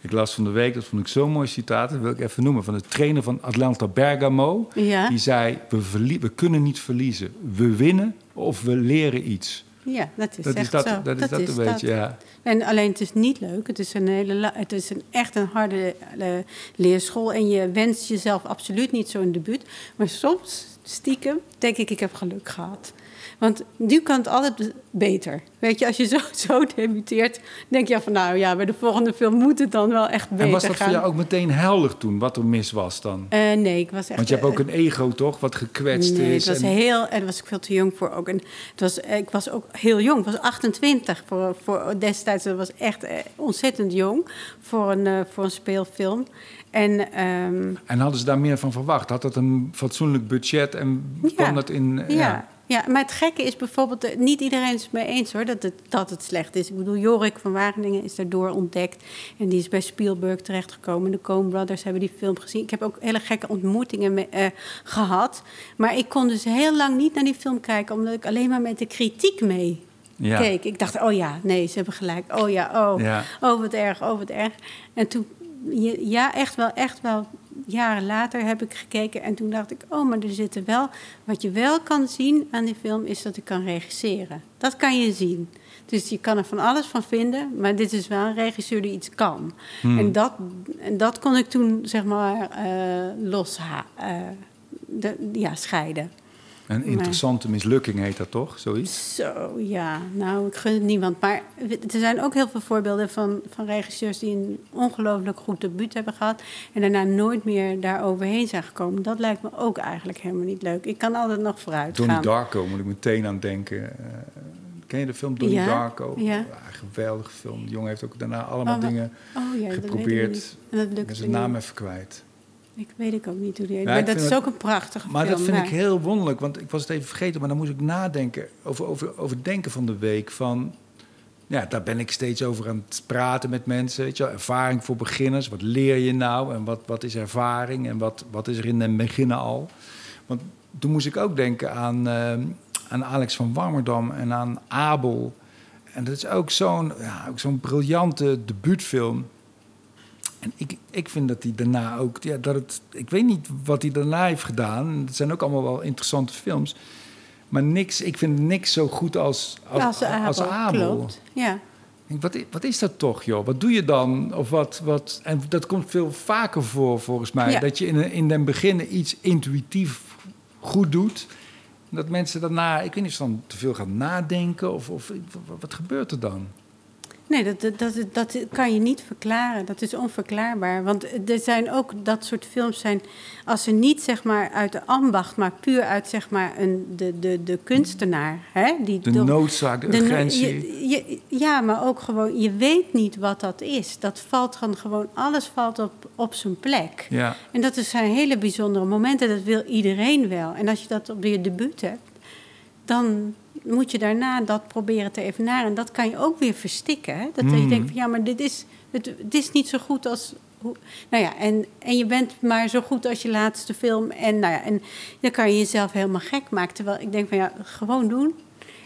Ik las van de week, dat vond ik zo'n mooi citaat, dat wil ik even noemen, van de trainer van Atlanta Bergamo. Ja. Die zei, we, we kunnen niet verliezen. We winnen of we leren iets. Ja, dat is Dat echt is dat, zo. dat, is dat, een beetje, ja. En alleen het is niet leuk. Het is een, hele, het is een, echt een harde eh, leerschool. En je wenst jezelf absoluut niet zo'n debuut. Maar soms, stiekem, denk ik, ik heb geluk gehad. Want nu kan het altijd beter. Weet je, als je zo, zo debuteert, denk je van... nou ja, bij de volgende film moet het dan wel echt beter En was dat gaan. voor jou ook meteen helder toen, wat er mis was dan? Eh, nee, ik was echt... Want je hebt ook eh, een ego, toch, wat gekwetst Nee, is. het was en- heel... En daar was ik veel te jong voor ook. En het was, eh, ik was ook heel jong. Ik was 28 voor, voor destijds. Dat was echt ontzettend jong voor een, voor een speelfilm. En ehm, En hadden ze daar meer van verwacht? Had dat een fatsoenlijk budget en Ja. kwam dat in... ja. Ja. maar het gekke is bijvoorbeeld... eh, Niet iedereen is het mee eens hoor, dat het, dat het slecht is. Ik bedoel, Jorik van Wageningen is daardoor ontdekt. En die is bij Spielberg terechtgekomen. De Coen Brothers hebben die film gezien. Ik heb ook hele gekke ontmoetingen mee, eh, gehad. Maar ik kon dus heel lang niet naar die film kijken... omdat ik alleen maar met de kritiek mee Ja. keek. Ik dacht, oh ja, nee, ze hebben gelijk. Oh ja, oh, Ja. oh wat erg, oh wat erg. En toen, ja, echt wel, echt wel, jaren later heb ik gekeken en toen dacht ik, oh, maar er zitten wel, wat je wel kan zien aan die film is dat ik kan regisseren. Dat kan je zien. Dus je kan er van alles van vinden, maar dit is wel een regisseur die iets kan. Hmm. En, dat, en dat kon ik toen, zeg maar, eh los eh, de, ja, scheiden. Een interessante mislukking heet dat toch, zoiets? Zo, ja. Nou, ik gun het niemand. Maar er zijn ook heel veel voorbeelden van, van regisseurs... die een ongelooflijk goed debuut hebben gehad... en daarna nooit meer daar overheen zijn gekomen. Dat lijkt me ook eigenlijk helemaal niet leuk. Ik kan altijd nog vooruit Donnie gaan. Darko moet ik meteen aan denken. Eh, ken je de film Donnie Ja, Darko? ja. geweldige film. De jongen heeft ook daarna allemaal Oh, wa- dingen Oh ja, dat geprobeerd. weet ik niet. En dat Ik lukt me zijn naam even kwijt. Ik weet ik ook niet hoe die heet. Ja, maar dat is ook een prachtige Maar film. dat vind ik heel wonderlijk, want ik was het even vergeten, maar dan moest ik nadenken over, over, over denken van de week. Van, ja, daar ben ik steeds over aan het praten met mensen. Weet je wel, ervaring voor beginners. Wat leer je nou en wat, wat is ervaring en wat, wat is er in het begin al? Want toen moest ik ook denken aan, eh, aan Alex van Warmerdam en aan Abel. En dat is ook zo'n ja, ook zo'n briljante debuutfilm. En ik, ik vind dat hij daarna ook, ja, dat het, ik weet niet wat hij daarna heeft gedaan. Het zijn ook allemaal wel interessante films. Maar niks, ik vind niks zo goed als, als, Als Abel, als Abel. klopt. Ja. Wat, wat is dat toch, joh? Wat doe je dan? Of wat, wat, en dat komt veel vaker voor, volgens mij. Ja. Dat je in, in den begin iets intuïtief goed doet. Dat mensen daarna, ik weet niet of ze dan te veel gaan nadenken. Of, of wat gebeurt er dan? Nee, dat, dat, dat, dat kan je niet verklaren. Dat is onverklaarbaar. Want er zijn ook dat soort films zijn... als ze niet zeg maar uit de ambacht... maar puur uit zeg maar een, de, de, de kunstenaar... Hè, die De door- noodzaak, de, de no- urgentie. je- je- ja, maar ook gewoon... je weet niet wat dat is. Dat valt dan gewoon... alles valt op, op zijn plek. Ja, En dat zijn hele bijzondere momenten. Dat wil iedereen wel. En als je dat op je debuut hebt... dan moet je daarna dat proberen te evenaren. En dat kan je ook weer verstikken. Hè? Dat je Mm. denkt van ja, maar dit is, het, is niet zo goed als. hoe- Nou ja, en, en je bent maar zo goed als je laatste film. En, nou ja, en dan kan je jezelf helemaal gek maken. Terwijl ik denk van ja, gewoon doen.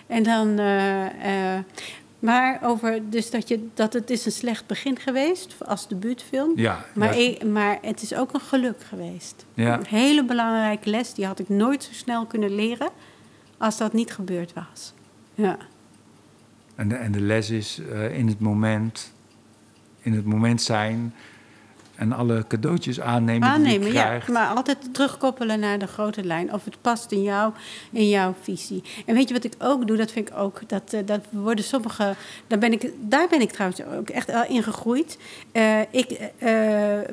En dan. eh, eh, maar over dus dat, je, dat het is een slecht begin geweest als debuutfilm. ja, Maar, ja, maar het is ook een geluk geweest. Ja. Een hele belangrijke les, die had ik nooit zo snel kunnen leren als dat niet gebeurd was. Ja, En, de, en de les is eh, in het moment, in het moment zijn en alle cadeautjes aannemen, die aannemen, ja. krijgt. Maar altijd terugkoppelen naar de grote lijn. Of het past in, jou, in jouw visie. En weet je wat ik ook doe? Dat vind ik ook, dat, eh, dat worden sommige... Daar ben, ik, daar ben ik trouwens ook echt wel in gegroeid. Eh, ik, eh,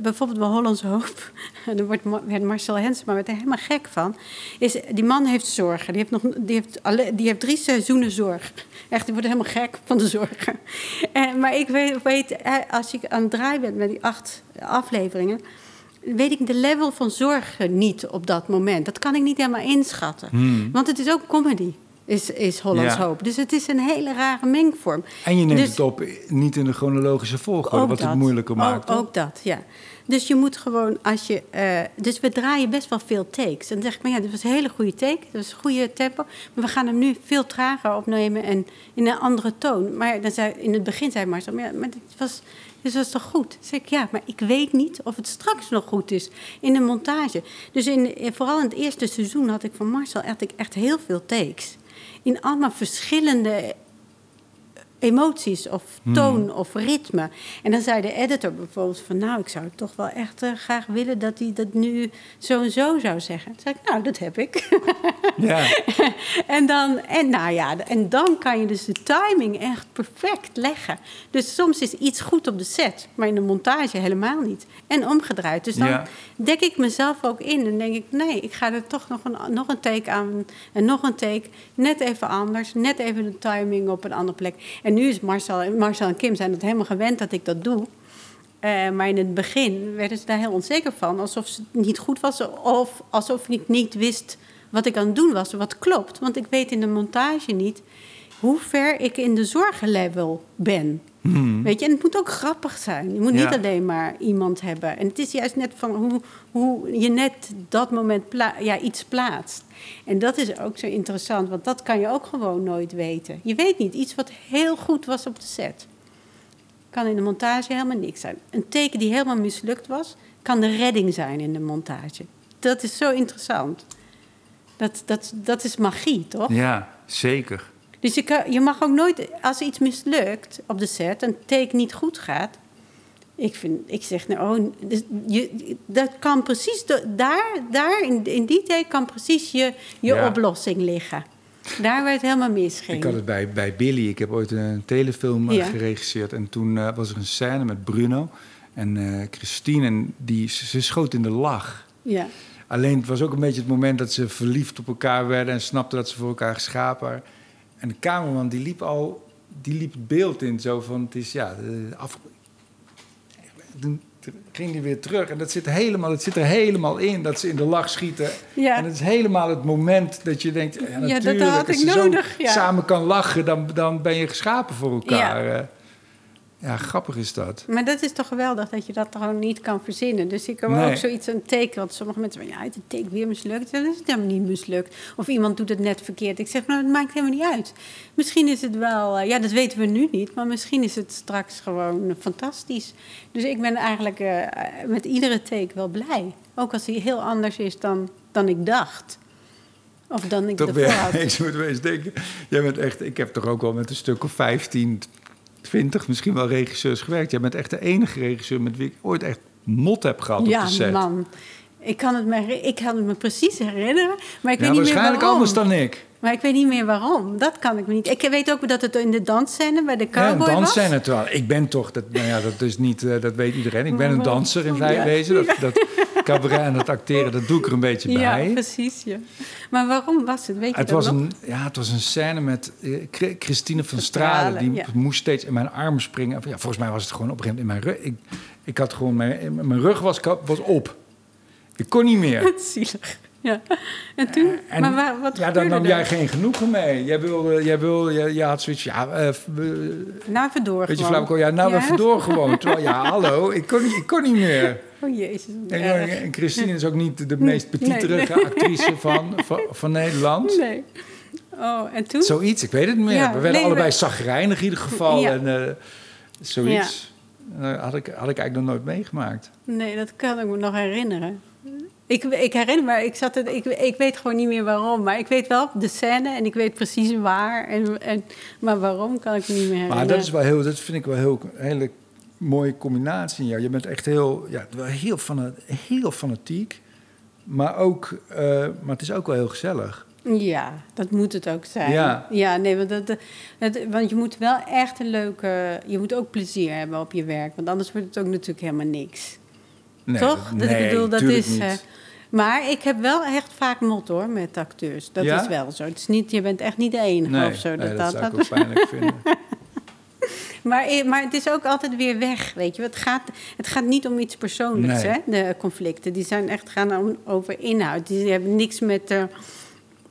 bijvoorbeeld bij Hollands Hoop, daar wordt, werd Marcel Hensema werd er helemaal gek van. Is, die man heeft zorgen. Die heeft, nog, die, heeft alle, die heeft drie seizoenen zorg. Echt, die wordt helemaal gek van de zorgen. Maar ik weet, weet, als ik aan het draaien ben met die acht afleveringen... weet ik de level van zorgen niet op dat moment. Dat kan ik niet helemaal inschatten. Hmm. Want het is ook comedy, is, is Hollands Ja. Hoop. Dus het is een hele rare mengvorm. En je neemt Dus- het op niet in de chronologische volgorde, wat het moeilijker maakt. Ook, ook dat, ja. Dus je moet gewoon, als je... eh, dus we draaien best wel veel takes. En dan zeg ik, maar ja, dit was een hele goede take. Dat was een goede tempo. Maar we gaan hem nu veel trager opnemen en in een andere toon. Maar dan zei, in het begin zei Marcel, maar, ja, maar dit, was, dit was toch goed? Zeg ik, ja, maar ik weet niet of het straks nog goed is in de montage. Dus in, vooral in het eerste seizoen had ik van Marcel echt, echt heel veel takes. In allemaal verschillende emoties of toon of ritme. En dan zei de editor bijvoorbeeld van... nou, ik zou toch wel echt eh, graag willen dat hij dat nu zo en zo zou zeggen. Dan zei ik, nou, dat heb ik. Ja, en, dan, en, nou ja, en dan kan je dus de timing echt perfect leggen. Dus soms is iets goed op de set, maar in de montage helemaal niet. En omgedraaid. Dus dan Ja. dek ik mezelf ook in en denk ik... nee, ik ga er toch nog een, nog een take aan en nog een take. Net even anders, net even de timing op een andere plek. En nu is Marcel, Marcel en Kim zijn het helemaal gewend dat ik dat doe... Eh, maar in het begin werden ze daar heel onzeker van. Alsof het niet goed was. Of alsof ik niet wist wat ik aan het doen was. Wat klopt. Want ik weet in de montage niet hoe ver ik in de zorgenlevel ben. Weet je, en het moet ook grappig zijn. Je moet niet alleen maar iemand hebben. En het is juist net van hoe, hoe je net dat moment pla- ja, iets plaatst. En dat is ook zo interessant, want dat kan je ook gewoon nooit weten. Je weet niet, iets wat heel goed was op de set kan in de montage helemaal niks zijn. Een teken die helemaal mislukt was, kan de redding zijn in de montage. Dat is zo interessant. Dat, dat, dat is magie, toch? ja, zeker. Dus je, kan, je mag ook nooit, als iets mislukt op de set, een take niet goed gaat. Ik, vind, ik zeg, nou, oh, dus je, dat kan precies, daar, daar in, in die take kan precies je, je Ja. oplossing liggen. Daar het helemaal misging. Ik had het bij, bij Billy. Ik heb ooit een telefilm eh, Ja. geregisseerd. En toen eh, was er een scène met Bruno en eh, Christine. En die, ze, ze schoot in de lach. Ja. Alleen het was ook een beetje het moment dat ze verliefd op elkaar werden... en snapten dat ze voor elkaar geschapen waren. En de cameraman die liep al... Die liep het beeld in zo van... Het is ja, eh, af... Toen ging die weer terug. En dat zit, helemaal, dat zit er helemaal in, dat ze in de lach schieten. Ja. En het is helemaal het moment dat je denkt... Ja, dat natuurlijk, had als ik je zo nodig, ja. samen kan lachen, dan, dan ben je geschapen voor elkaar. Ja, grappig is dat. Maar dat is toch geweldig dat je dat gewoon niet kan verzinnen. Dus ik heb Nee. ook zoiets een teken. Want sommige mensen zeggen, ja, het teken weer mislukt. Dan is het helemaal niet mislukt. Of iemand doet het net verkeerd. Ik zeg, nou, het maakt helemaal niet uit. Misschien is het wel, eh, ja, dat weten we nu niet. Maar misschien is het straks gewoon fantastisch. Dus ik ben eigenlijk eh, met iedere take wel blij. Ook als hij heel anders is dan, dan ik dacht. Of dan ik Dat ervoor had. ik moet wel eens denken. Jij bent echt, ik heb toch ook wel met een stuk of 15, 20 misschien wel regisseurs gewerkt. Jij bent echt de enige regisseur met wie ik ooit echt mot heb gehad op Ja, de set. man. Ik kan, het me, ik kan het me precies herinneren, maar ik ja, weet niet meer waarschijnlijk waarom. anders dan ik. Maar ik weet niet meer waarom. Dat kan ik me niet. Ik weet ook dat het in de dansscène bij de Ja, cowboy een was. dansscène terwijl. Ik ben toch, dat, nou ja, dat is niet, eh, dat weet iedereen. Ik ben een danser in Ja. wezen. Dat, dat cabaret en dat acteren, dat doe ik er een beetje Ja, bij. precies. Ja. Maar waarom was het? Weet je Het dat was, nog? een, ja, het was een scène met eh, Chri- Christine van Stralen. Die ja. moest steeds in mijn armen springen. Ja, volgens mij was het gewoon op een gegeven moment in mijn rug. Ik, ik had gewoon mijn, mijn rug was, was op. Ik kon niet meer. Zielig. Ja. En toen? En maar wa- wat ja, daar gebeurde nam er? jij geen genoegen mee. Jij wilde, jij wilde, jij, jij had zoiets, ja, eh, we- Nou, even door weet je, gewoon. flauwekul, ja, nou Ja? even door gewoon. Terwijl, ja, hallo, ik kon niet, ik kon niet meer. Oh jezus. En, en Christine is ook niet de meest petiterige nee. actrice van, van, van Nederland. Nee. Oh, en toen? Zoiets, ik weet het niet meer. Ja, we werden nee, allebei we- zagrijnig in ieder geval. Ja. En eh, zoiets Eh, had, ik, had ik eigenlijk nog nooit meegemaakt. Nee, dat kan ik me nog herinneren. Ik, ik herinner me, ik, zat het, ik, ik weet gewoon niet meer waarom. Maar ik weet wel de scène en ik weet precies waar. En, en, maar waarom kan ik me niet meer herinneren. Maar dat, is wel heel, dat vind ik wel heel, een hele mooie combinatie in jou. Je bent echt heel, ja, heel, fana- heel fanatiek. Maar, ook, eh, maar het is ook wel heel gezellig. Ja, dat moet het ook zijn. Ja. ja nee, want, dat, dat, want je moet wel echt een leuke... Je moet ook plezier hebben op je werk. Want anders wordt het ook natuurlijk helemaal niks. Nee, Toch? dat- nee, ik bedoel, dat is... niet. Maar ik heb wel echt vaak mot hoor, met acteurs. Dat Ja? is wel zo. Het is niet, je bent echt niet de enige nee, of zo. nee, Dat, dat, dat, zou ik dat- ook pijnlijk vinden. Maar, maar het is ook altijd weer weg, weet je. Het gaat, het gaat niet om iets persoonlijks, Nee. hè, de conflicten. Die zijn echt gaan om- over inhoud. Die hebben niks met, eh,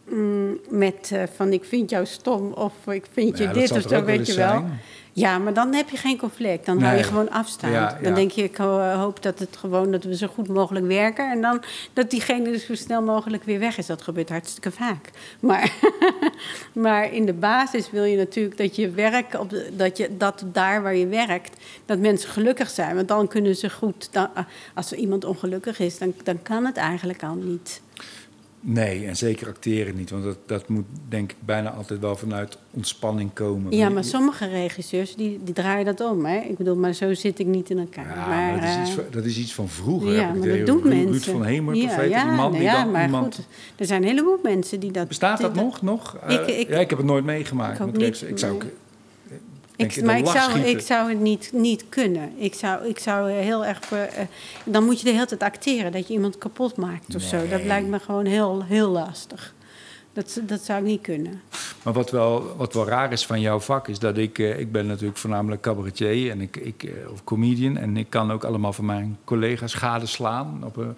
mm, met eh, van ik vind jou stom of ik vind je Ja, dit of zo, weet je wel. zijn. Ja, maar dan heb je geen conflict. Dan hou Nee. je gewoon afstand. Ja, ja. Dan denk je, ik eh, hoop dat, het gewoon, dat we zo goed mogelijk werken. En dan dat diegene dus zo snel mogelijk weer weg is. Dat gebeurt hartstikke vaak. Maar, maar in de basis wil je natuurlijk dat je werk, op de- dat, je, dat daar waar je werkt, dat mensen gelukkig zijn. Want dan kunnen ze goed, dan, als er iemand ongelukkig is, dan, dan kan het eigenlijk al niet. Nee, en zeker acteren niet. Want dat, dat moet denk ik bijna altijd wel vanuit ontspanning komen. Ja, maar sommige regisseurs die, die draaien dat om. Hè? Ik bedoel, maar zo zit ik niet in elkaar. Ja, maar dat, is eh, iets, van- dat is iets van vroeger. Ja, heb maar dat doen Ruud- mensen. Ruud van Hemert, ja, ja, die man die ja, dan maar iemand... goed, er zijn een heleboel mensen die dat... Bestaat dat nog? nog? Eh, Ik- ik- ja, ik heb het nooit meegemaakt. Ik met niet, ik zou ook, eh, Ik, maar ik zou, schieten. ik zou het niet, niet kunnen. Ik zou, ik zou heel erg... eh, dan moet je de hele tijd acteren, dat je iemand kapot maakt of zo. Dat lijkt me gewoon heel, heel lastig. Dat, dat zou ik niet kunnen. Maar wat wel, wat wel raar is van jouw vak, is dat ik... eh, ik ben natuurlijk voornamelijk cabaretier en ik, ik, eh, of comedian. En ik kan ook allemaal van mijn collega's gadeslaan. Op,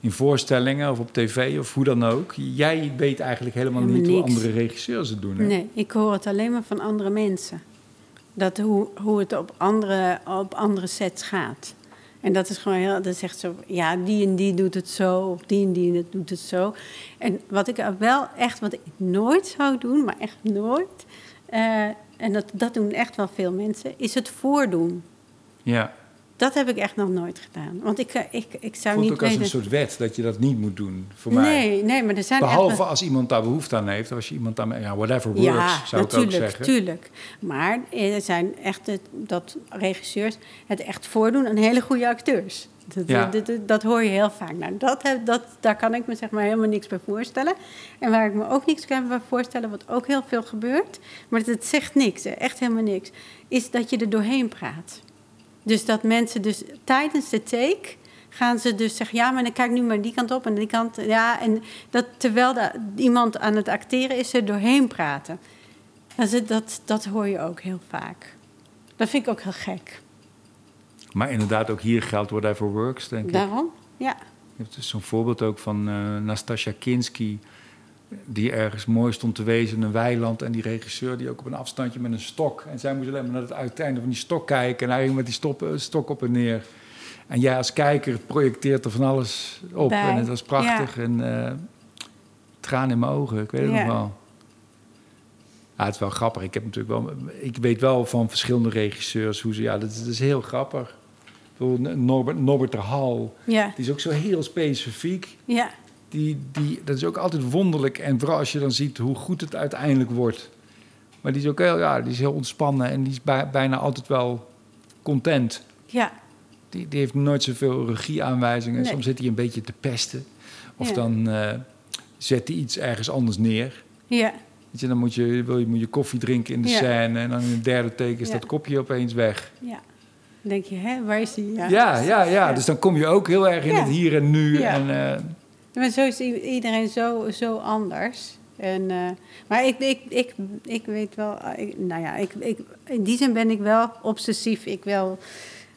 in voorstellingen of op tv of hoe dan ook. Jij weet eigenlijk helemaal Helemaal niet hoe andere regisseurs het doen. Hè? Nee, ik hoor het alleen maar van andere mensen. Dat hoe, hoe het op andere, op andere sets gaat. En dat is gewoon heel, dat echt zo, ja, die en die doet het zo, of die en die doet het zo. En wat ik wel echt, wat ik nooit zou doen, maar echt nooit, eh, en dat, dat doen echt wel veel mensen, is het voordoen. Ja, Dat heb ik echt nog nooit gedaan. Want ik, eh, ik, ik zou voelt niet ook als een soort wet dat je dat niet moet doen, voor mij. Nee, nee, maar er zijn Behalve als iemand daar behoefte aan heeft. Als je iemand daar, ja, whatever works, Ja, zou ik ook natuurlijk, zeggen. tuurlijk. Maar er zijn echt het- dat regisseurs het echt voordoen aan hele goede acteurs. Dat, Ja. dat, dat, dat hoor je heel vaak. Nou, dat heb, dat, daar kan ik me zeg maar helemaal niks bij voorstellen. En waar ik me ook niks kan bij voorstellen, wat ook heel veel gebeurt, maar het zegt niks, echt helemaal niks, is dat je er doorheen praat. Dus dat mensen dus tijdens de take gaan ze dus zeggen... ja, maar dan kijk nu maar die kant op en die kant... ja, en dat terwijl de, iemand aan het acteren is, er doorheen praten. Dat, dat, dat hoor je ook heel vaak. Dat vind ik ook heel gek. Maar inderdaad, ook hier geldt whatever works, denk ik. Daarom? Ja. Je hebt dus zo'n voorbeeld ook van eh Nastasja Kinski. Die ergens mooi stond te wezen in een weiland. En die regisseur die ook op een afstandje met een stok. En zij moest alleen maar naar het uiteinde van die stok kijken. En hij ging met die stop, stok op en neer. En jij als kijker projecteert er van alles op. Bij, En het was prachtig. ja. En eh traan in mijn ogen, ik weet het Ja. nog wel. Ja, het is wel grappig. Ik, heb natuurlijk wel, ik weet wel van verschillende regisseurs hoe ze... Ja, dat is, dat is heel grappig. Bijvoorbeeld Norbert, Norbert de Hal. Ja, Die is ook zo heel specifiek. ja, Die, die, dat is ook altijd wonderlijk. En vooral als je dan ziet hoe goed het uiteindelijk wordt. Maar die is ook heel, ja, die is heel ontspannen en die is bij- bijna altijd wel content. ja, Die, die heeft nooit zoveel regieaanwijzingen. Nee. Soms zit hij een beetje te pesten. Of Ja. dan eh, zet hij iets ergens anders neer. ja, Weet je, dan moet je, wil je, moet je koffie drinken in de Ja. scène. En dan in het derde teken is Ja. dat kopje opeens weg. ja. Dan denk je, hè, waar is die? Ja, ja, ja. Ja. Dus dan kom je ook heel erg in het hier en nu. Ja. En, eh, Maar zo is iedereen zo, zo anders. En, eh, maar ik, ik, ik, ik weet wel, eh, ik, nou ja, ik, ik, in die zin ben ik wel obsessief. Ik wel,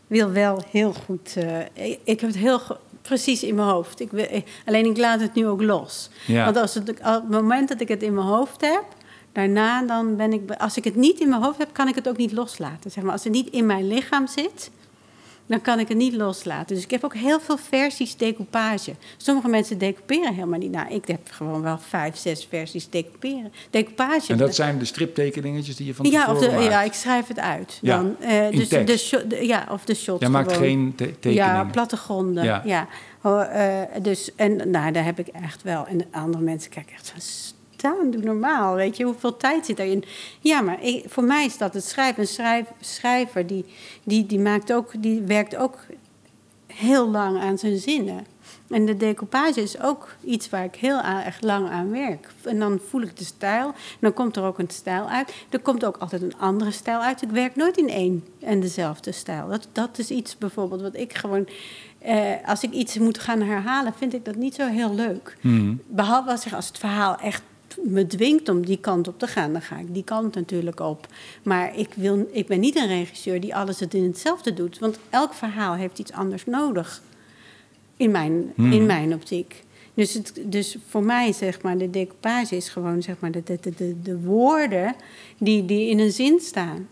wil wel heel goed, eh, ik, ik heb het heel precies in mijn hoofd. Ik, wil- ik- alleen ik laat het nu ook los. ja. Want als het, op het moment dat ik het in mijn hoofd heb, daarna dan ben ik, als ik het niet in mijn hoofd heb, kan ik het ook niet loslaten. Zeg maar, als het niet in mijn lichaam zit, dan kan ik het niet loslaten. Dus ik heb ook heel veel versies decoupage. Sommige mensen decouperen helemaal niet. Nou, ik heb gewoon wel vijf, zes versies decouperen. Decoupage. En dat zijn de striptekeningetjes die je van ja, of tevoren de, maakt. ja, ik schrijf het uit. Ja, Dan, eh, dus de, ja, of de shots Jij maakt gewoon. geen te- tekeningen. Ja, plattegronden. Ja. Ja. Oh, eh, dus, en nou, daar heb ik echt wel. En andere mensen kijken echt van doe normaal. Weet je, hoeveel tijd zit erin? Ja, maar ik, voor mij is dat het schrijven. Een schrijf, schrijver die, die, die, maakt ook, die werkt ook heel lang aan zijn zinnen. En de decoupage is ook iets waar ik heel erg lang aan werk. En dan voel ik de stijl. En dan komt er ook een stijl uit. Er komt ook altijd een andere stijl uit. Ik werk nooit in één en dezelfde stijl. Dat, dat is iets bijvoorbeeld wat ik gewoon... eh, als ik iets moet gaan herhalen, vind ik dat niet zo heel leuk. Mhm. Behalve als, als het verhaal echt me dwingt om die kant op te gaan, dan ga ik die kant natuurlijk op. Maar ik, wil, ik ben niet een regisseur die alles het in hetzelfde doet. Want elk verhaal heeft iets anders nodig. In mijn, Hmm. in mijn optiek. Dus, het, dus voor mij, zeg maar, de decoupage is gewoon zeg maar, de, de, de, de, de woorden die, die in een zin staan.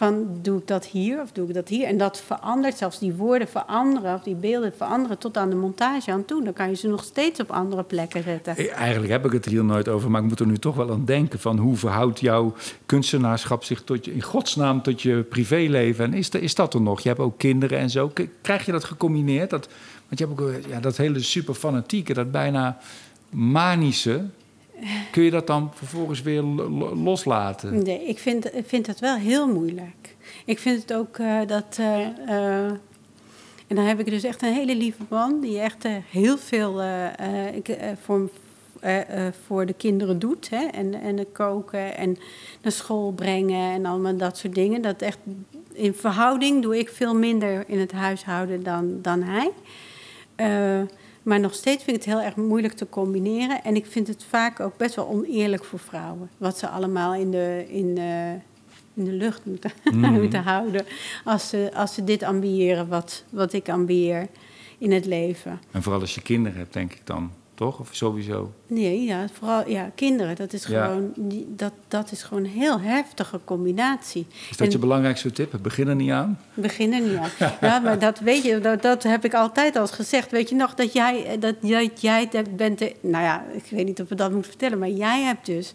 Van doe ik dat hier of doe ik dat hier? En dat verandert, zelfs die woorden veranderen of die beelden veranderen tot aan de montage aan toe. Dan kan je ze nog steeds op andere plekken zetten. Eh, Eigenlijk heb ik het hier nooit over, maar ik moet er nu toch wel aan denken van hoe verhoudt jouw kunstenaarschap zich tot je, in godsnaam tot je privéleven? En is, is dat er nog? Je hebt ook kinderen en zo. Krijg je dat gecombineerd? Dat, want je hebt ook ja, dat hele super fanatieke, dat bijna manische. Kun je dat dan vervolgens weer lo- lo- loslaten? Nee, ik vind, vind dat wel heel moeilijk. Ik vind het ook eh, dat. eh, eh, en dan heb ik dus echt een hele lieve man die echt heel veel ik, voor, voor de kinderen doet. Hè? En, en het koken en naar school brengen en allemaal dat soort dingen. Dat echt in verhouding doe ik veel minder in het huishouden dan, dan hij. Maar nog steeds vind ik het heel erg moeilijk te combineren. En ik vind het vaak ook best wel oneerlijk voor vrouwen. Wat ze allemaal in de, in, eh, in de lucht moeten, Mhm. moeten houden. Als ze, als ze dit ambiëren wat, wat ik ambieer in het leven. En vooral als je kinderen hebt, denk ik dan, toch? Of sowieso? Nee, ja, vooral ja, kinderen. Dat is, Ja. gewoon, dat, dat is gewoon een heel heftige combinatie. Is dat En- je belangrijkste tip? Begin er niet aan. Begin er niet aan. Ja, maar dat weet je, dat, dat heb ik altijd al gezegd. Weet je nog dat jij, dat jij, jij bent de. Nou ja, ik weet niet of we dat moeten vertellen, maar jij hebt dus.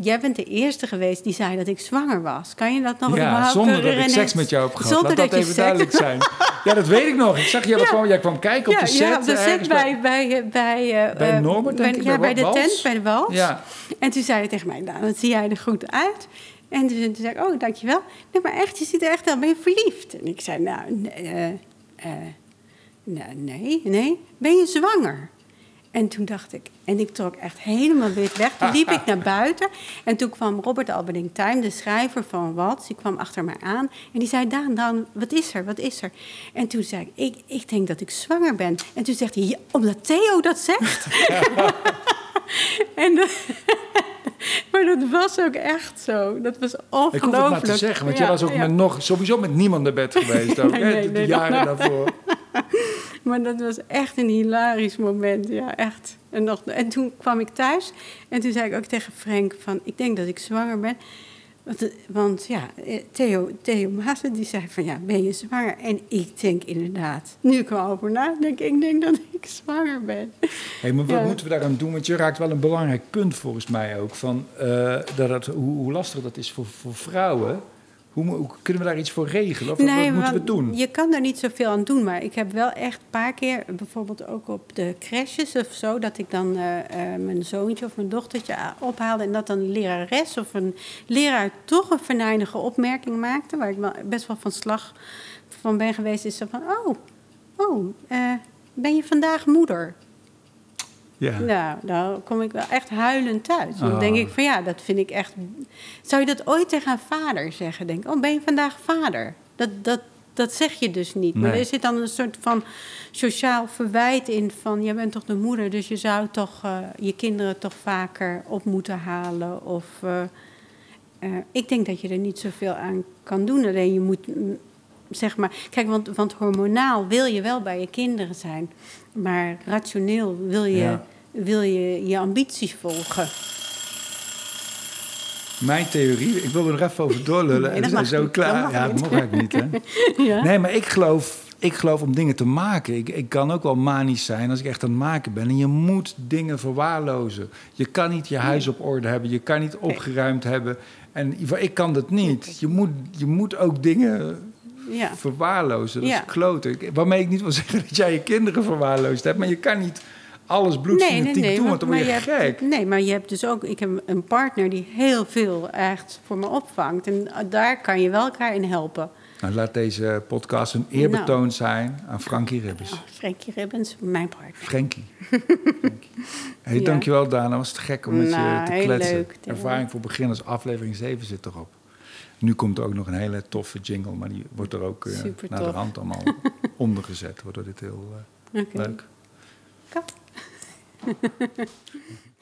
Jij bent de eerste geweest die zei dat ik zwanger was. Kan je dat nog ja, überhaupt zonder dat ik seks met jou heb gehad. Zonder Laat dat dat je even seks- duidelijk zijn. Ja, dat weet ik nog. Ik zag je, Ja. kwam, jij kwam kijken op Ja, de set. ja, op de set ergens bij, bij, eh, bij, eh, Bij eh, Norbert, ik, bij bij de Wals? tent, bij de wals. Ja. En toen zei hij tegen mij, nou, dan zie jij er goed uit. En toen, toen zei ik, oh, dankjewel. Nee, maar echt, je ziet er echt wel, ben je verliefd? En ik zei, nou, eh, nou, nee, nee, ben je zwanger? En toen dacht ik, en ik trok echt helemaal wit weg. Toen liep ik naar buiten en toen kwam Robert Alberding Time, de schrijver van Wat, die kwam achter mij aan. En die zei, Daan, Daan, wat is er, wat is er? En toen zei ik, ik, ik denk dat ik zwanger ben. En toen zegt hij, ja, omdat Theo dat zegt? en de- maar dat was ook echt zo. Dat was Ik hoef het maar ongelooflijk. te zeggen, want Ja, jij was ook ja. met nog, sowieso met niemand naar bed geweest. Ook, Nee, hè, nee, de nee, jaren daarvoor. maar dat was echt een hilarisch moment, ja, echt. En, nog, en toen kwam ik thuis en toen zei ik ook tegen Frank van... ik denk dat ik zwanger ben. Want, want ja, eh, Theo, Theo Maassen die zei van ja, ben je zwanger? En ik denk inderdaad, nu ik erover nadenk, ik denk dat ik zwanger ben. Hey, maar wat moeten we daaraan doen? Want je raakt wel een belangrijk punt volgens mij ook. Van, uh, dat het, hoe, hoe, lastig dat is voor, voor vrouwen hoe, hoe, kunnen we daar iets voor regelen? Of nee, wat moeten we doen? Je kan er niet zoveel aan doen, maar ik heb wel echt een paar keer, bijvoorbeeld ook op de crèches of zo, dat ik dan uh, uh, mijn zoontje of mijn dochtertje ophaalde en dat dan een lerares of een leraar toch een venijnige opmerking maakte, waar ik wel best wel van slag van ben geweest, is zo van, oh, oh, uh, ben je vandaag moeder? Ja. Nou, dan kom ik wel echt huilend thuis. Dan Oh. denk ik van ja, dat vind ik echt. Zou je dat ooit tegen een vader zeggen? Denk, oh, ben je vandaag vader? Dat, dat, dat zeg je dus niet. Maar er zit dan een soort van sociaal verwijt in van je bent toch de moeder, dus je zou toch eh, je kinderen toch vaker op moeten halen. Of eh, eh, ik denk dat je er niet zoveel aan kan doen. Alleen je moet mm, zeg maar. Kijk, want, want hormonaal wil je wel bij je kinderen zijn. Maar rationeel wil je Ja. wil je, je ambities volgen. Mijn theorie, ik wil er nog even over doorlullen. Nee, en zo niet. klaar. Dat ja, dat mag eigenlijk niet, hè? ja? Nee, maar ik geloof, ik geloof om dingen te maken. Ik, ik kan ook wel manisch zijn als ik echt aan het maken ben. En je moet dingen verwaarlozen. Je kan niet je huis op orde hebben. Je kan niet opgeruimd hebben. En ik kan dat niet. Je moet, je moet ook dingen ja. verwaarlozen. Dat Ja. is kloten. Waarmee ik niet wil zeggen dat jij je kinderen verwaarloosd hebt. Maar je kan niet alles bloedfanatiek doen, want dan word je, gek. hebt, nee, maar je hebt dus ook... Ik heb een partner die heel veel echt voor me opvangt. En daar kan je wel elkaar in helpen. Nou, laat deze podcast een eerbetoon Nou. zijn aan Frankie Ribbes. Oh, Frankie Ribbens, mijn partner. Frankie. Frankie. Hey, Ja. Dankjewel Dana, was het gek om met Nou, je te heel kletsen. leuk. Ervaring voor beginners, aflevering 7 zit erop. Nu komt er ook nog een hele toffe jingle, maar die wordt er ook eh, naar de hand allemaal ondergezet. Waardoor dit heel eh, leuk. Kap.